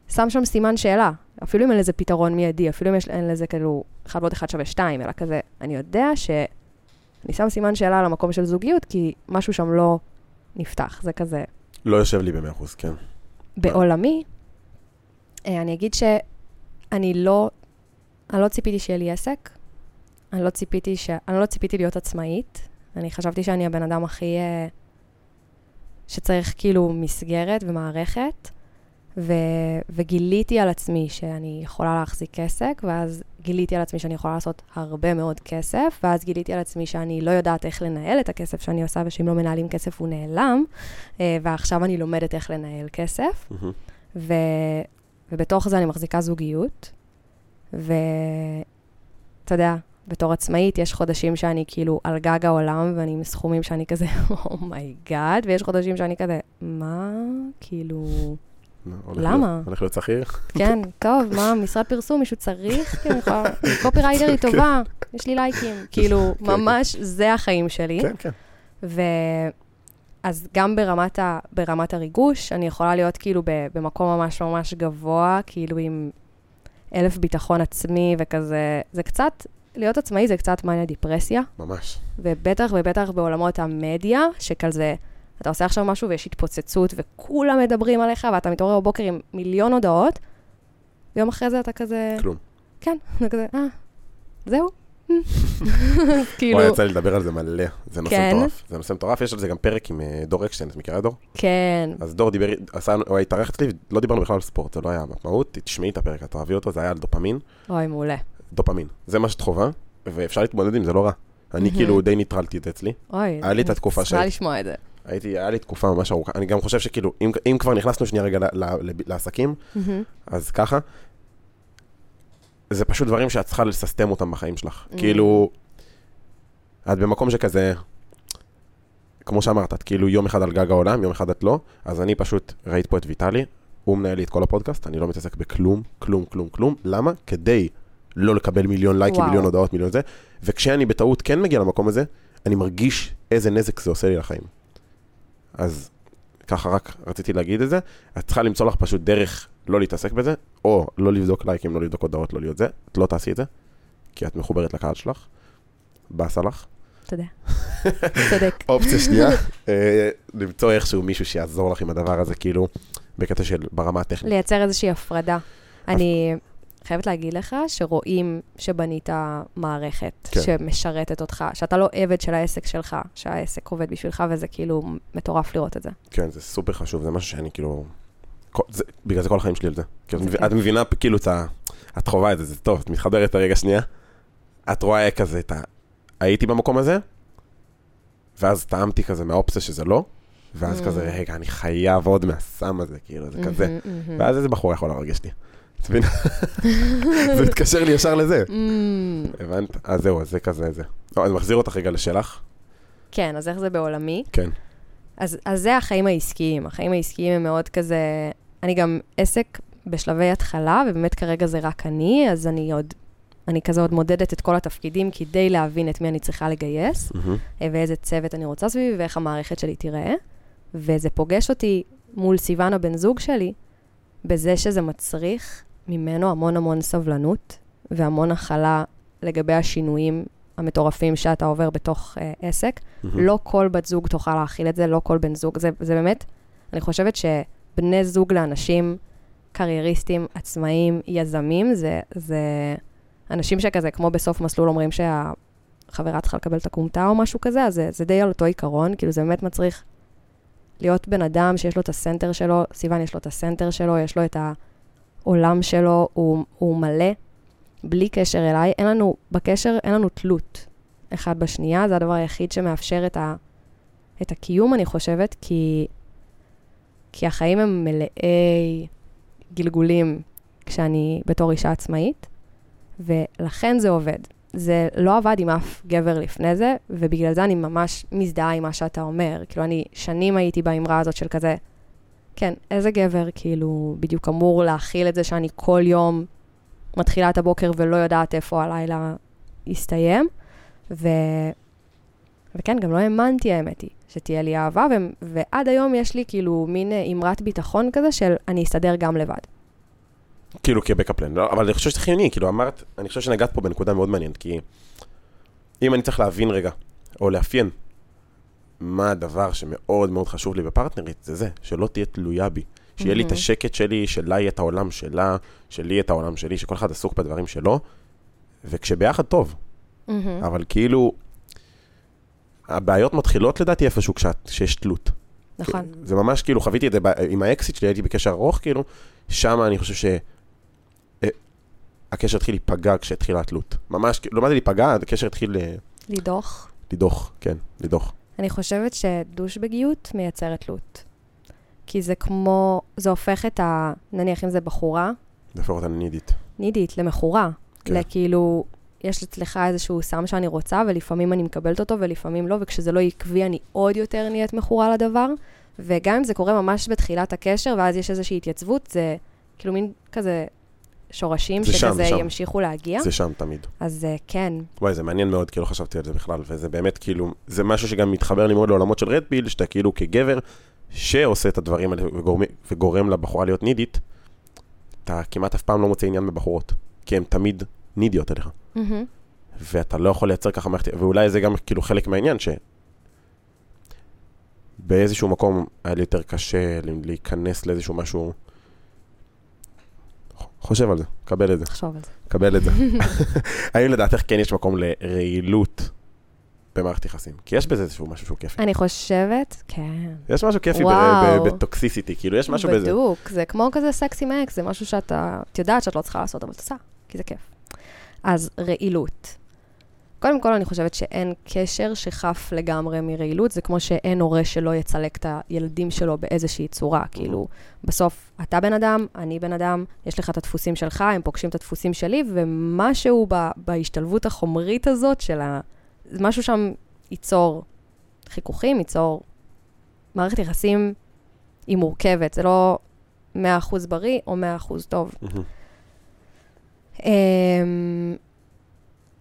שם שם סימן שאלה, אפילו אם אין לזה פתרון מיידי, אפילו אם יש, אין לזה כאילו, אחד ועוד אחד שווה שתיים, אלא כזה, אני יודע שאני שם סימן שאלה על המקום של זוגיות, כי משהו שם לא נפתח, זה כזה. לא יושב לי ב-100%, כן. בעולמי, אה, אני אגיד שאני לא, אני לא ציפיתי שיהיה לי עסק, אני לא ציפיתי, ש... אני לא ציפיתי להיות עצמאית, אני חשבתי שאני הבן אדם הכי... אה, שצריך כאילו מסגרת ומערכת, ו... וגיליתי על עצמי שאני יכולה להחזיק עסק, ואז גיליתי על עצמי שאני יכולה לעשות הרבה מאוד כסף, ואז גיליתי על עצמי שאני לא יודעת איך לנהל את הכסף שאני עושה, ושאם לא מנהלים כסף הוא נעלם, אה, ועכשיו אני לומדת איך לנהל כסף. מהמם. ובתוך זה אני מחזיקה זוגיות, ואתה יודע, בתור עצמאית יש חודשים שאני כאילו על גג העולם, ואני עם סכומים שאני כזה, oh my god, ויש חודשים שאני כזה, מה? כאילו, למה? הולך להיות שכיר? כן. כן, טוב, מה, משרד פרסום, מישהו צריך? אני יכולה, אני קופירייטרית טובה, יש לי לייקים. כאילו, כן. ממש, זה החיים שלי. כן, כן. אז גם ברמת, ה... ברמת הריגוש, אני יכולה להיות כאילו. במקום ממש ממש גבוה, כאילו עם אלף ביטחון עצמי וכזה, זה קצת, להיות עצמאי זה קצת מניה דיפרסיה, ממש. ובטח ובטח בעולמות המדיה, שכזה, אתה עושה עכשיו משהו ויש התפוצצות וכולם מדברים עליך, ואתה מתעורר בבוקר עם מיליון הודעות, ויום אחרי זה אתה כזה, כלום. כן, אתה כזה, אה, זהו. כאילו, וואי, יצא לי לדבר על זה מלא. זה נושא כן. מטורף. זה נושא מטורף, יש על זה גם פרק עם אה, דור אקשטיין, את מכירה דור? כן, אז דור דיבר, עשה, הוא התארח אצלי, לא דיברנו בכלל על ספורט, זה לא היה מהות, תשמעי את הפרק, את אוהבי אותו, זה היה על דופמין. אוי, מעולה. דופמין. זה מה שאת חווה, ואפשר להתמודד עם זה, לא רע. אני. כאילו די ניטרלתי את זה אצלי. אוי, היה לי את התקופה שהייתי- לשמוע את זה. הייתי, היה לי תקופה ממש ארוכה. אני גם חושב שכאילו, אם, אם כבר נכנסנו שנייה רגע ל, ל, ל, לעסקים, אז ככה, זה פשוט דברים שאת צריכה לססטם אותם בחיים שלך. Mm. כאילו, את במקום שכזה, כמו שאמרת, את כאילו יום אחד על גג העולם, יום אחד את לא, אז אני פשוט, ראית פה את ויטלי, הוא מנהל לי את כל הפודקאסט, אני לא מתעסק בכלום, כלום, כלום, כלום. למה? כדי לא לקבל מיליון לייקים. מיליון הודעות, מיליון זה, וכשאני בטעות כן מגיע למקום הזה, אני מרגיש איזה נזק זה עושה לי לחיים. אז ככה רק רציתי להגיד את זה. את צריכה למצוא לך פשוט דרך לא להתעסק בזה, או לא לבדוק לייקים, לא לבדוק הודעות, לא להיות זה. את לא תעשי את זה, כי את מחוברת לקהל שלך. באסה לך. תודה. צודק. אופציה שנייה, אה, למצוא איכשהו מישהו שיעזור לך עם הדבר הזה, כאילו, בקטע של ברמה הטכנית. לייצר איזושהי הפרדה. אני חייבת להגיד לך שרואים שבנית מערכת כן. שמשרתת אותך, שאתה לא עבד של העסק שלך, שהעסק עובד בשבילך, וזה כאילו מטורף לראות את זה. כן, זה סופר חשוב, זה משהו שאני כאילו... זה, בגלל זה כל החיים שלי על זה. כי את, מבינה כאילו את ה... את חווה את זה, זה טוב, את מתחברת רגע שנייה. את רואה כזה את ה... הייתי במקום הזה, ואז טעמתי כזה מהאופציה שזה לא, ואז Mm. כזה, רגע, אני חייב עוד מהסם הזה, כאילו, זה כזה. מהמם, מהמם. ואז איזה בחורה יכולה להרגיש לי. את מבינה? זה מתקשר לי ישר לזה. מהמם. הבנת? אז זהו, אז זה כזה, זה. לא, אני מחזיר אותך רגע לשלך. כן, אז איך זה בעולמי? כן. אז, אז זה החיים העסקיים. החיים העסקיים הם מאוד כזה... אני גם עסק בשלבי התחלה, ובאמת כרגע זה רק אני, אז אני עוד... אני כזה עוד מודדת את כל התפקידים כדי להבין את מי אני צריכה לגייס. אה, ואיזה צוות אני רוצה סביבי, ואיך המערכת שלי תיראה. וזה פוגש אותי מול סיוון הבן זוג שלי, בזה שזה מצריך ממנו המון המון סבלנות, והמון הכלה לגבי השינויים המטורפים שאתה עובר בתוך אה, עסק. מהמם. לא כל בת זוג תוכל להכיל את זה, לא כל בן זוג. זה, זה באמת, אני חושבת שבני זוג לאנשים קרייריסטים, עצמאים, יזמים, זה, זה אנשים שכזה, כמו בסוף מסלול אומרים שהחברה צריכה לקבל את הכומתה או משהו כזה, אז זה, זה די על אותו עיקרון, כאילו זה באמת מצריך להיות בן אדם שיש לו את הסנטר שלו, סיוון יש לו את הסנטר שלו, יש לו את העולם שלו, הוא, הוא מלא, בלי קשר אליי. אין לנו, בקשר אין לנו תלות. אחד בשנייה, זה הדבר היחיד שמאפשר את, ה, את הקיום, אני חושבת, כי, כי החיים הם מלאי גלגולים כשאני בתור אישה עצמאית, ולכן זה עובד. זה לא עבד עם אף גבר לפני זה, ובגלל זה אני ממש מזדהה עם מה שאתה אומר. כאילו, אני שנים הייתי באמרה הזאת של כזה, כן, איזה גבר כאילו בדיוק אמור להכיל את זה שאני כל יום מתחילה את הבוקר ולא יודעת איפה הלילה יסתיים. ו... וכן, גם לא האמנתי, האמת היא, שתהיה לי אהבה, ו... ועד היום יש לי כאילו מין אה, אמרת ביטחון כזה של אני אסתדר גם לבד. כאילו כבקפלן, לא, אבל אני חושב שזה חיוני, כאילו אמרת, אני חושב שנגעת פה בנקודה מאוד מעניינת, כי אם אני צריך להבין רגע, או לאפיין, מה הדבר שמאוד מאוד חשוב לי בפרטנרית, זה זה, שלא תהיה תלויה בי. שיהיה לי את השקט שלי, שלה יהיה את העולם שלה, שלי יהיה את העולם שלי, שכל אחד עסוק בדברים שלו, וכשביחד טוב. אבל כאילו, הבעיות מתחילות לדעתי איפשהו כשיש תלות. נכון. זה ממש כאילו, חוויתי את זה עם האקסיט שלי, הייתי בקשר ארוך, כאילו, שם אני חושב ש... אה, הקשר התחיל להיפגע כשהתחילה התלות. ממש, לא מה זה להיפגע, הקשר התחיל... לדוח. לדוח, כן, לדוח. אני חושבת שדושבגיות מייצרת תלות. כי זה כמו, זה הופך את ה... נניח אם זה בחורה. זה הופך אותה לנידית. נידית, למכורה. כן. לכאילו, יש אצלך איזשהו סם שאני רוצה, ולפעמים אני מקבלת אותו ולפעמים לא, וכשזה לא עקבי אני עוד יותר נהיית מכורה לדבר. וגם אם זה קורה ממש בתחילת הקשר, ואז יש איזושהי התייצבות, זה כאילו מין כזה שורשים זה שם, שכזה שם. ימשיכו להגיע. זה שם תמיד. אז אה, כן, וואי, זה מעניין מאוד, כי לא חשבתי על זה בכלל, וזה באמת כאילו, זה משהו שגם מתחבר לי מאוד לעולמות של רדפיל, שאתה כאילו כגבר שעושה את הדברים האלה וגורם, וגורם לבחורה להיות נידית, אתה כמעט אף פעם לא מוצא עניין בבחורות, כי הן תמיד נידיות אליך. מהמם. ואתה לא יכול לייצר ככה מערכת, ואולי זה גם כאילו חלק מהעניין, שבאיזשהו מקום היה לי יותר קשה להיכנס לאיזשהו משהו... חושב על זה, קבל את זה, תחשוב על זה. קבל את זה. האם לדעתך כן יש מקום לרעילות במערכת יחסים? כי יש בזה איזשהו משהו שהוא כיפי. אני חושבת, כן. יש משהו כיפי בטוקסיסיטי, כאילו יש משהו בזה. בדוק, זה כמו כזה סקסי מקס, זה משהו שאתה, את יודעת שאת לא צריכה לעשות, אבל את עושה, כי זה כיף. אז רעילות. קודם כל, אני חושבת שאין קשר שחף לגמרי מרעילות, זה כמו שאין הורה שלא יצלק את הילדים שלו באיזושהי צורה. כאילו, בסוף, אתה בן אדם, אני בן אדם, יש לך את הדפוסים שלך, הם פוגשים את הדפוסים שלי, ומשהו ב- בהשתלבות החומרית הזאת של ה... משהו שם ייצור חיכוכים, ייצור... מערכת יחסים היא מורכבת, זה לא 100% בריא או 100% טוב.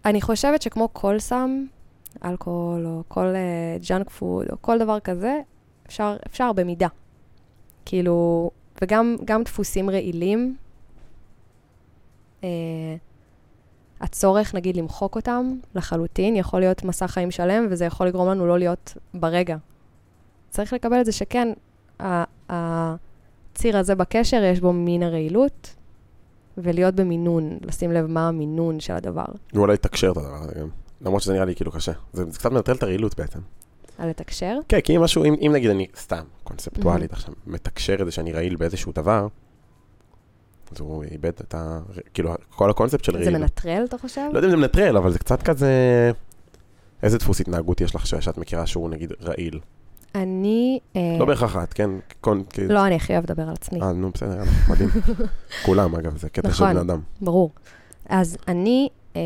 אני חושבת שכמו כל סם, אלכוהול או כל ג'אנק פוד או כל דבר כזה, אפשר, אפשר במידה. כאילו, וגם גם דפוסים רעילים, אה, הצורך, נגיד, למחוק אותם לחלוטין, יכול להיות מסע חיים שלם, וזה יכול לגרום לנו לא להיות ברגע. צריך לקבל את זה שכן, הציר הזה בקשר, יש בו מין הרעילות, ולהיות במינון, לשים לב מה המינון של הדבר. ואולי תקשר את הדבר הזה גם. למרות שזה נראה לי כאילו קשה. זה זה קצת מנטרל את הרעילות בעצם. על לתקשר? כן, כי אם משהו, אם, אם נגיד אני סתם, קונספטואלית עכשיו, מתקשר את זה שאני רעיל באיזשהו דבר, אז הוא איבד את ה... כאילו, כל הקונספט של זה רעיל. מנטרל, אתה חושב? לא יודע אם זה מנטרל, אבל זה קצת כזה... איזה דפוס התנהגות יש לך שאת מכירה שהוא נגיד רעיל? אני... אה, לא בהכרח את, כן? לא, אני הכי אוהב לדבר על עצמי, אה, נו, בסדר, מדהים. כולם, אגב, זה קטע של נכון. בן אדם. ברור. אז אני, אה,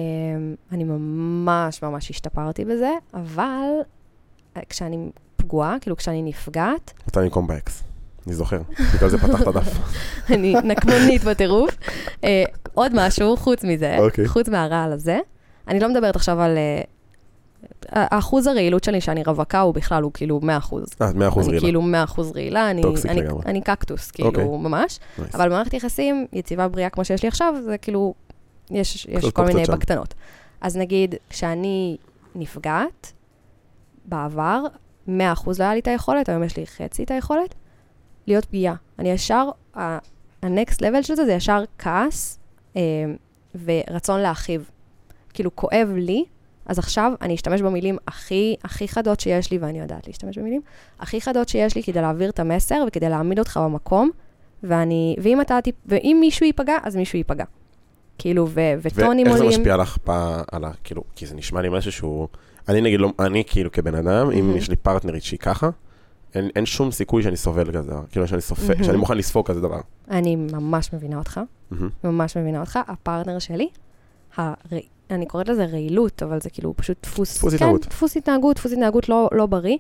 אני ממש ממש השתפרתי בזה, אבל אה, כשאני פגועה, כאילו כשאני נפגעת, רוצה לנקום באקס. אני זוכר, בגלל זה פתח את הדף. אני נקמנית בטירוף. עוד משהו, חוץ מזה, אוקיי. חוץ מהרעל הזה, אני לא מדברת עכשיו על... האחוז הרעילות שלי שאני רווקה הוא בכלל, הוא כאילו 100 אחוז. אה, 100% אני רעילה. כאילו 100 אחוז רעילה, אני, אני, לגמרי. אני קקטוס, כאילו, אוקיי. ממש. nice. אבל במערכת יחסים, יציבה בריאה כמו שיש לי עכשיו, זה כאילו, יש, יש כל מיני. בקטנות. אז נגיד, כשאני נפגעת, בעבר, 100% לא היה לי את היכולת, היום יש לי חצי את היכולת, להיות פגיעה. אני ישר, ה-next level של זה, זה ישר כעס אה, ורצון להכאיב. כאילו, כואב לי, אז עכשיו אני אשתמש במילים הכי, הכי חדות שיש לי, ואני יודעת להשתמש במילים, הכי חדות שיש לי כדי להעביר את המסר וכדי להעמיד אותך במקום, ואני, ואם אתה, ואם מישהו ייפגע, אז מישהו ייפגע. כאילו, ו, וטונים ואיך זה עולים. משפיע לך ב- על ה... כאילו, כי זה נשמע לי משהו שהוא... אני נגיד, לא, אני כאילו כבן אדם, אם מהמם. יש לי פרטנרית שהיא ככה, אין, אין שום סיכוי שאני סובל כזה דבר. כאילו, שאני סופג, מהמם. שאני מוכן לספוג כזה דבר. אני ממש מבינה אותך, מהמם. ממש מבינה אותך. הפרטנר שלי, הר... אני קוראת לזה רעילות, אבל זה כאילו פשוט דפוס... דפוס כן, התנהגות. דפוס התנהגות, דפוס התנהגות לא, לא בריא.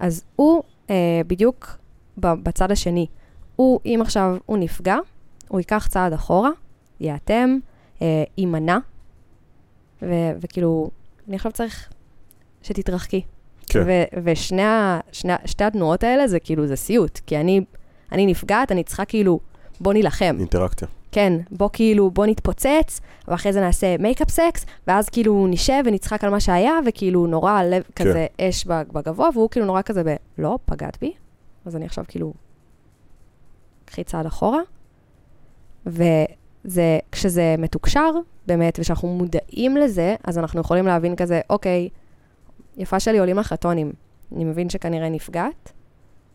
אז הוא אה, בדיוק בצד השני. הוא, אם עכשיו הוא נפגע, הוא ייקח צעד אחורה, ייאטם, אה, יימנע, ו- וכאילו, אני עכשיו צריך שתתרחקי. כן. ו- ושני ה- שני, ה- שתי התנועות האלה זה כאילו, זה סיוט. כי אני, אני נפגעת, אני צריכה כאילו, בוא נילחם. אינטראקציה. כן, בוא כאילו, בוא נתפוצץ, ואחרי זה נעשה makeup sex, ואז כאילו נשב ונצחק על מה שהיה, וכאילו נורא הלב כן. כזה אש בגבוה, והוא כאילו נורא כזה ב... לא, פגעת בי, אז אני עכשיו כאילו... קחי צעד אחורה. וזה, כשזה מתוקשר, באמת, ושאנחנו מודעים לזה, אז אנחנו יכולים להבין כזה, אוקיי, יפה שלי עולים לך הטונים. אני מבין שכנראה נפגעת.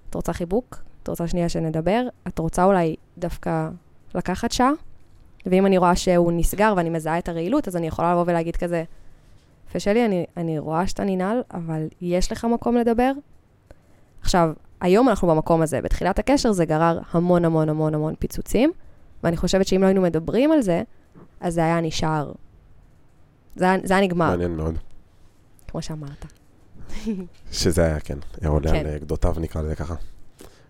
את רוצה חיבוק? את רוצה שנייה שנדבר? את רוצה אולי דווקא לקחת שעה? ואם אני רואה שהוא נסגר ואני מזהה את הרעילות, אז אני יכולה לבוא ולהגיד כזה, יפה שלי, אני, אני רואה שאתה ננעל, אבל יש לך מקום לדבר? עכשיו, היום אנחנו במקום הזה. בתחילת הקשר זה גרר המון המון המון המון פיצוצים, ואני חושבת שאם לא היינו מדברים על זה, אז זה היה נשאר. זה היה, זה היה נגמר, מעניין מאוד. כמו שאמרת. שזה היה, כן, עולה כן. על גדותיו, נקרא לזה ככה.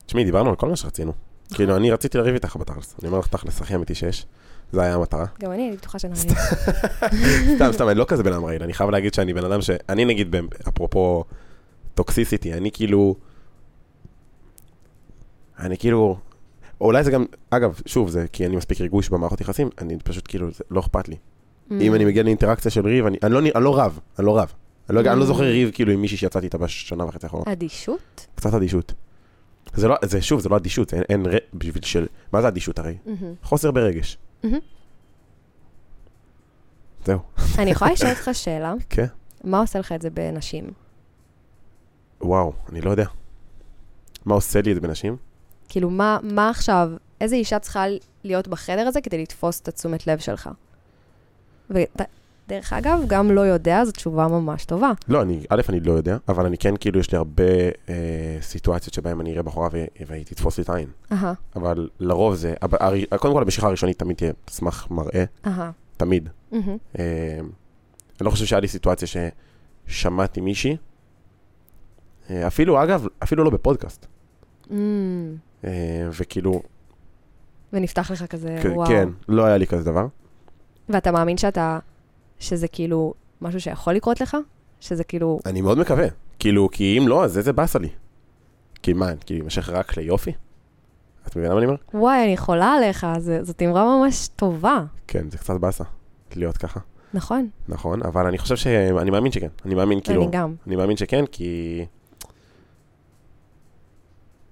תשמעי, דיברנו על כל מה שרצינו. כאילו, אני רציתי לריב איתך בתכלס. אני אומר לך תכלס, הכי אמיתי שיש. זה היה המטרה. גם אני הייתי בטוחה שנריב. סתם, סתם, אני לא כזה בן אדם רעיל. אני חייב להגיד שאני בן אדם ש... אני נגיד, אפרופו טוקסיסיטי, אני כאילו... אני כאילו... אולי זה גם, אגב, שוב, זה כי אני מספיק ריגוש במערכות יחסים, אני פשוט כאילו, זה לא אכפת לי. Mm. אם אני מגיע לאינטראקציה של ריב, אני אני לא אני לא רב, אני לא רב. אני לא- אני לא Mm. זוכר ריב כאילו עם מישהי שיצאתי איתה בשנה וחצי האחרונות. אדישות? קצת אדישות. זה לא, זה שוב, זה לא אדישות, אין, אין ר... בשביל של... מה זה אדישות הרי? מהמם. חוסר ברגש. זהו. אני יכולה לשאול אותך שאלה? כן. מה עושה לך את זה בנשים? וואו, אני לא יודע. מה עושה לי את זה בנשים? כאילו, מה, מה עכשיו, איזה אישה צריכה להיות בחדר הזה כדי לתפוס את התשומת לב שלך? ודרך אגב, גם לא יודע, זו תשובה ממש טובה. לא, אני, א', אני לא יודע, אבל אני כן, כאילו, יש לי הרבה אה, סיטואציות שבהן אני אראה בחורה ו- והיא תתפוס לי את העין. אהה, אבל לרוב זה, הב- הר- קודם כל, המשיכה הראשונית תמיד תהיה סמך מראה, אהה. תמיד. מהמם. אה, אני לא חושב שהיה לי סיטואציה ששמעתי מישהי, אה, אפילו, אגב, אפילו לא בפודקאסט. Mm, אה, וכאילו, ונפתח לך כזה, כ- וואו. כן, לא היה לי כזה דבר. ואתה מאמין שאתה, שזה כאילו משהו שיכול לקרות לך? שזה כאילו, אני מאוד מקווה. כאילו, כי אם לא, אז איזה באסה לי. כי מה, כאילו, יימשך רק ליופי? את מבינה מה אני אומר? וואי, אני חולה עליך, זה- זאת אמרה ממש טובה, כן, זה קצת באסה להיות ככה. נכון? נכון, אבל אני חושב ש... אני מאמין שכן. אני מאמין, כאילו... אני גם. אני מאמין שכן, כי...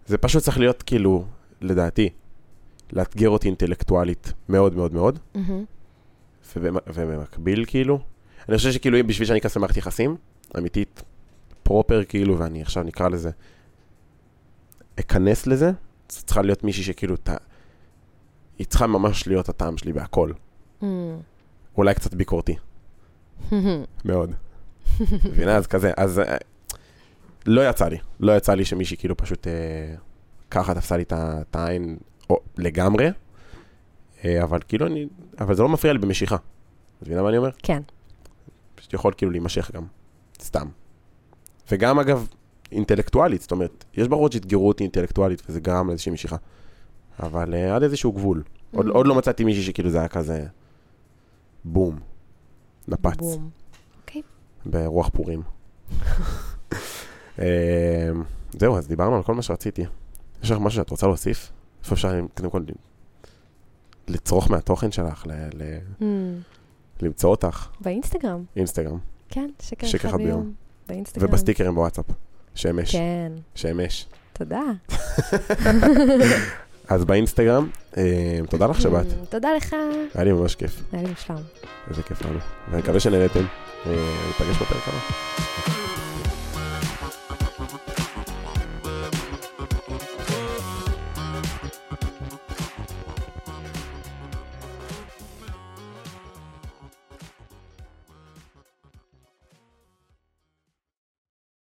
זה פשוט צריך להיות, כאילו, לדעתי, לאתגר אותי אינטלקטואלית מאוד מאוד מאוד, מהמם. ובמ- ובמקביל, כאילו, אני חושב שכאילו, בשביל שאני אכנס למערכת יחסים, אמיתית, פרופר, כאילו, ואני עכשיו נקרא לזה, אכנס לזה, זה צריכה להיות מישהי שכאילו, ת... היא צריכה ממש להיות הטעם שלי בהכל. Mm. אולי קצת ביקורתי, מאוד. מבינה? אז כזה, אז אה, לא יצא לי, לא יצא לי שמישהי כאילו פשוט אה, ככה תפסה לי את העין לגמרי, אבל כאילו אני, אבל זה לא מפריע לי במשיכה. את מבינה מה אני אומר? כן. פשוט יכול כאילו להימשך גם, סתם. וגם אגב, אינטלקטואלית, זאת אומרת, יש בחורות שאתגרו אותי אינטלקטואלית וזה גרם לאיזושהי משיכה. אבל אה, עד איזשהו גבול. עוד, Mm. עוד לא מצאתי מישהי שכאילו זה היה כזה בום, נפץ. בום. ברוח פורים. אה, זהו, אז דיברנו על כל מה שרציתי. יש לך משהו שאת רוצה להוסיף? איפה אפשר, קודם כל, לצרוך מהתוכן שלך, ל- ל- Mm. למצוא אותך, באינסטגרם, אינסטגרם, כן, שקר שקר אחד ביום. ביום. באינסטגרם. ובסטיקרים בוואטסאפ. שמש, כן, שמש. תודה. אז באינסטגרם, אה, תודה לך שבאת, Mm, תודה לך. היה לי ממש כיף, היה לי מושלם. איזה כיף לנו. ואני מקווה שנהנתם. אה, ניפגש בפרק הבא.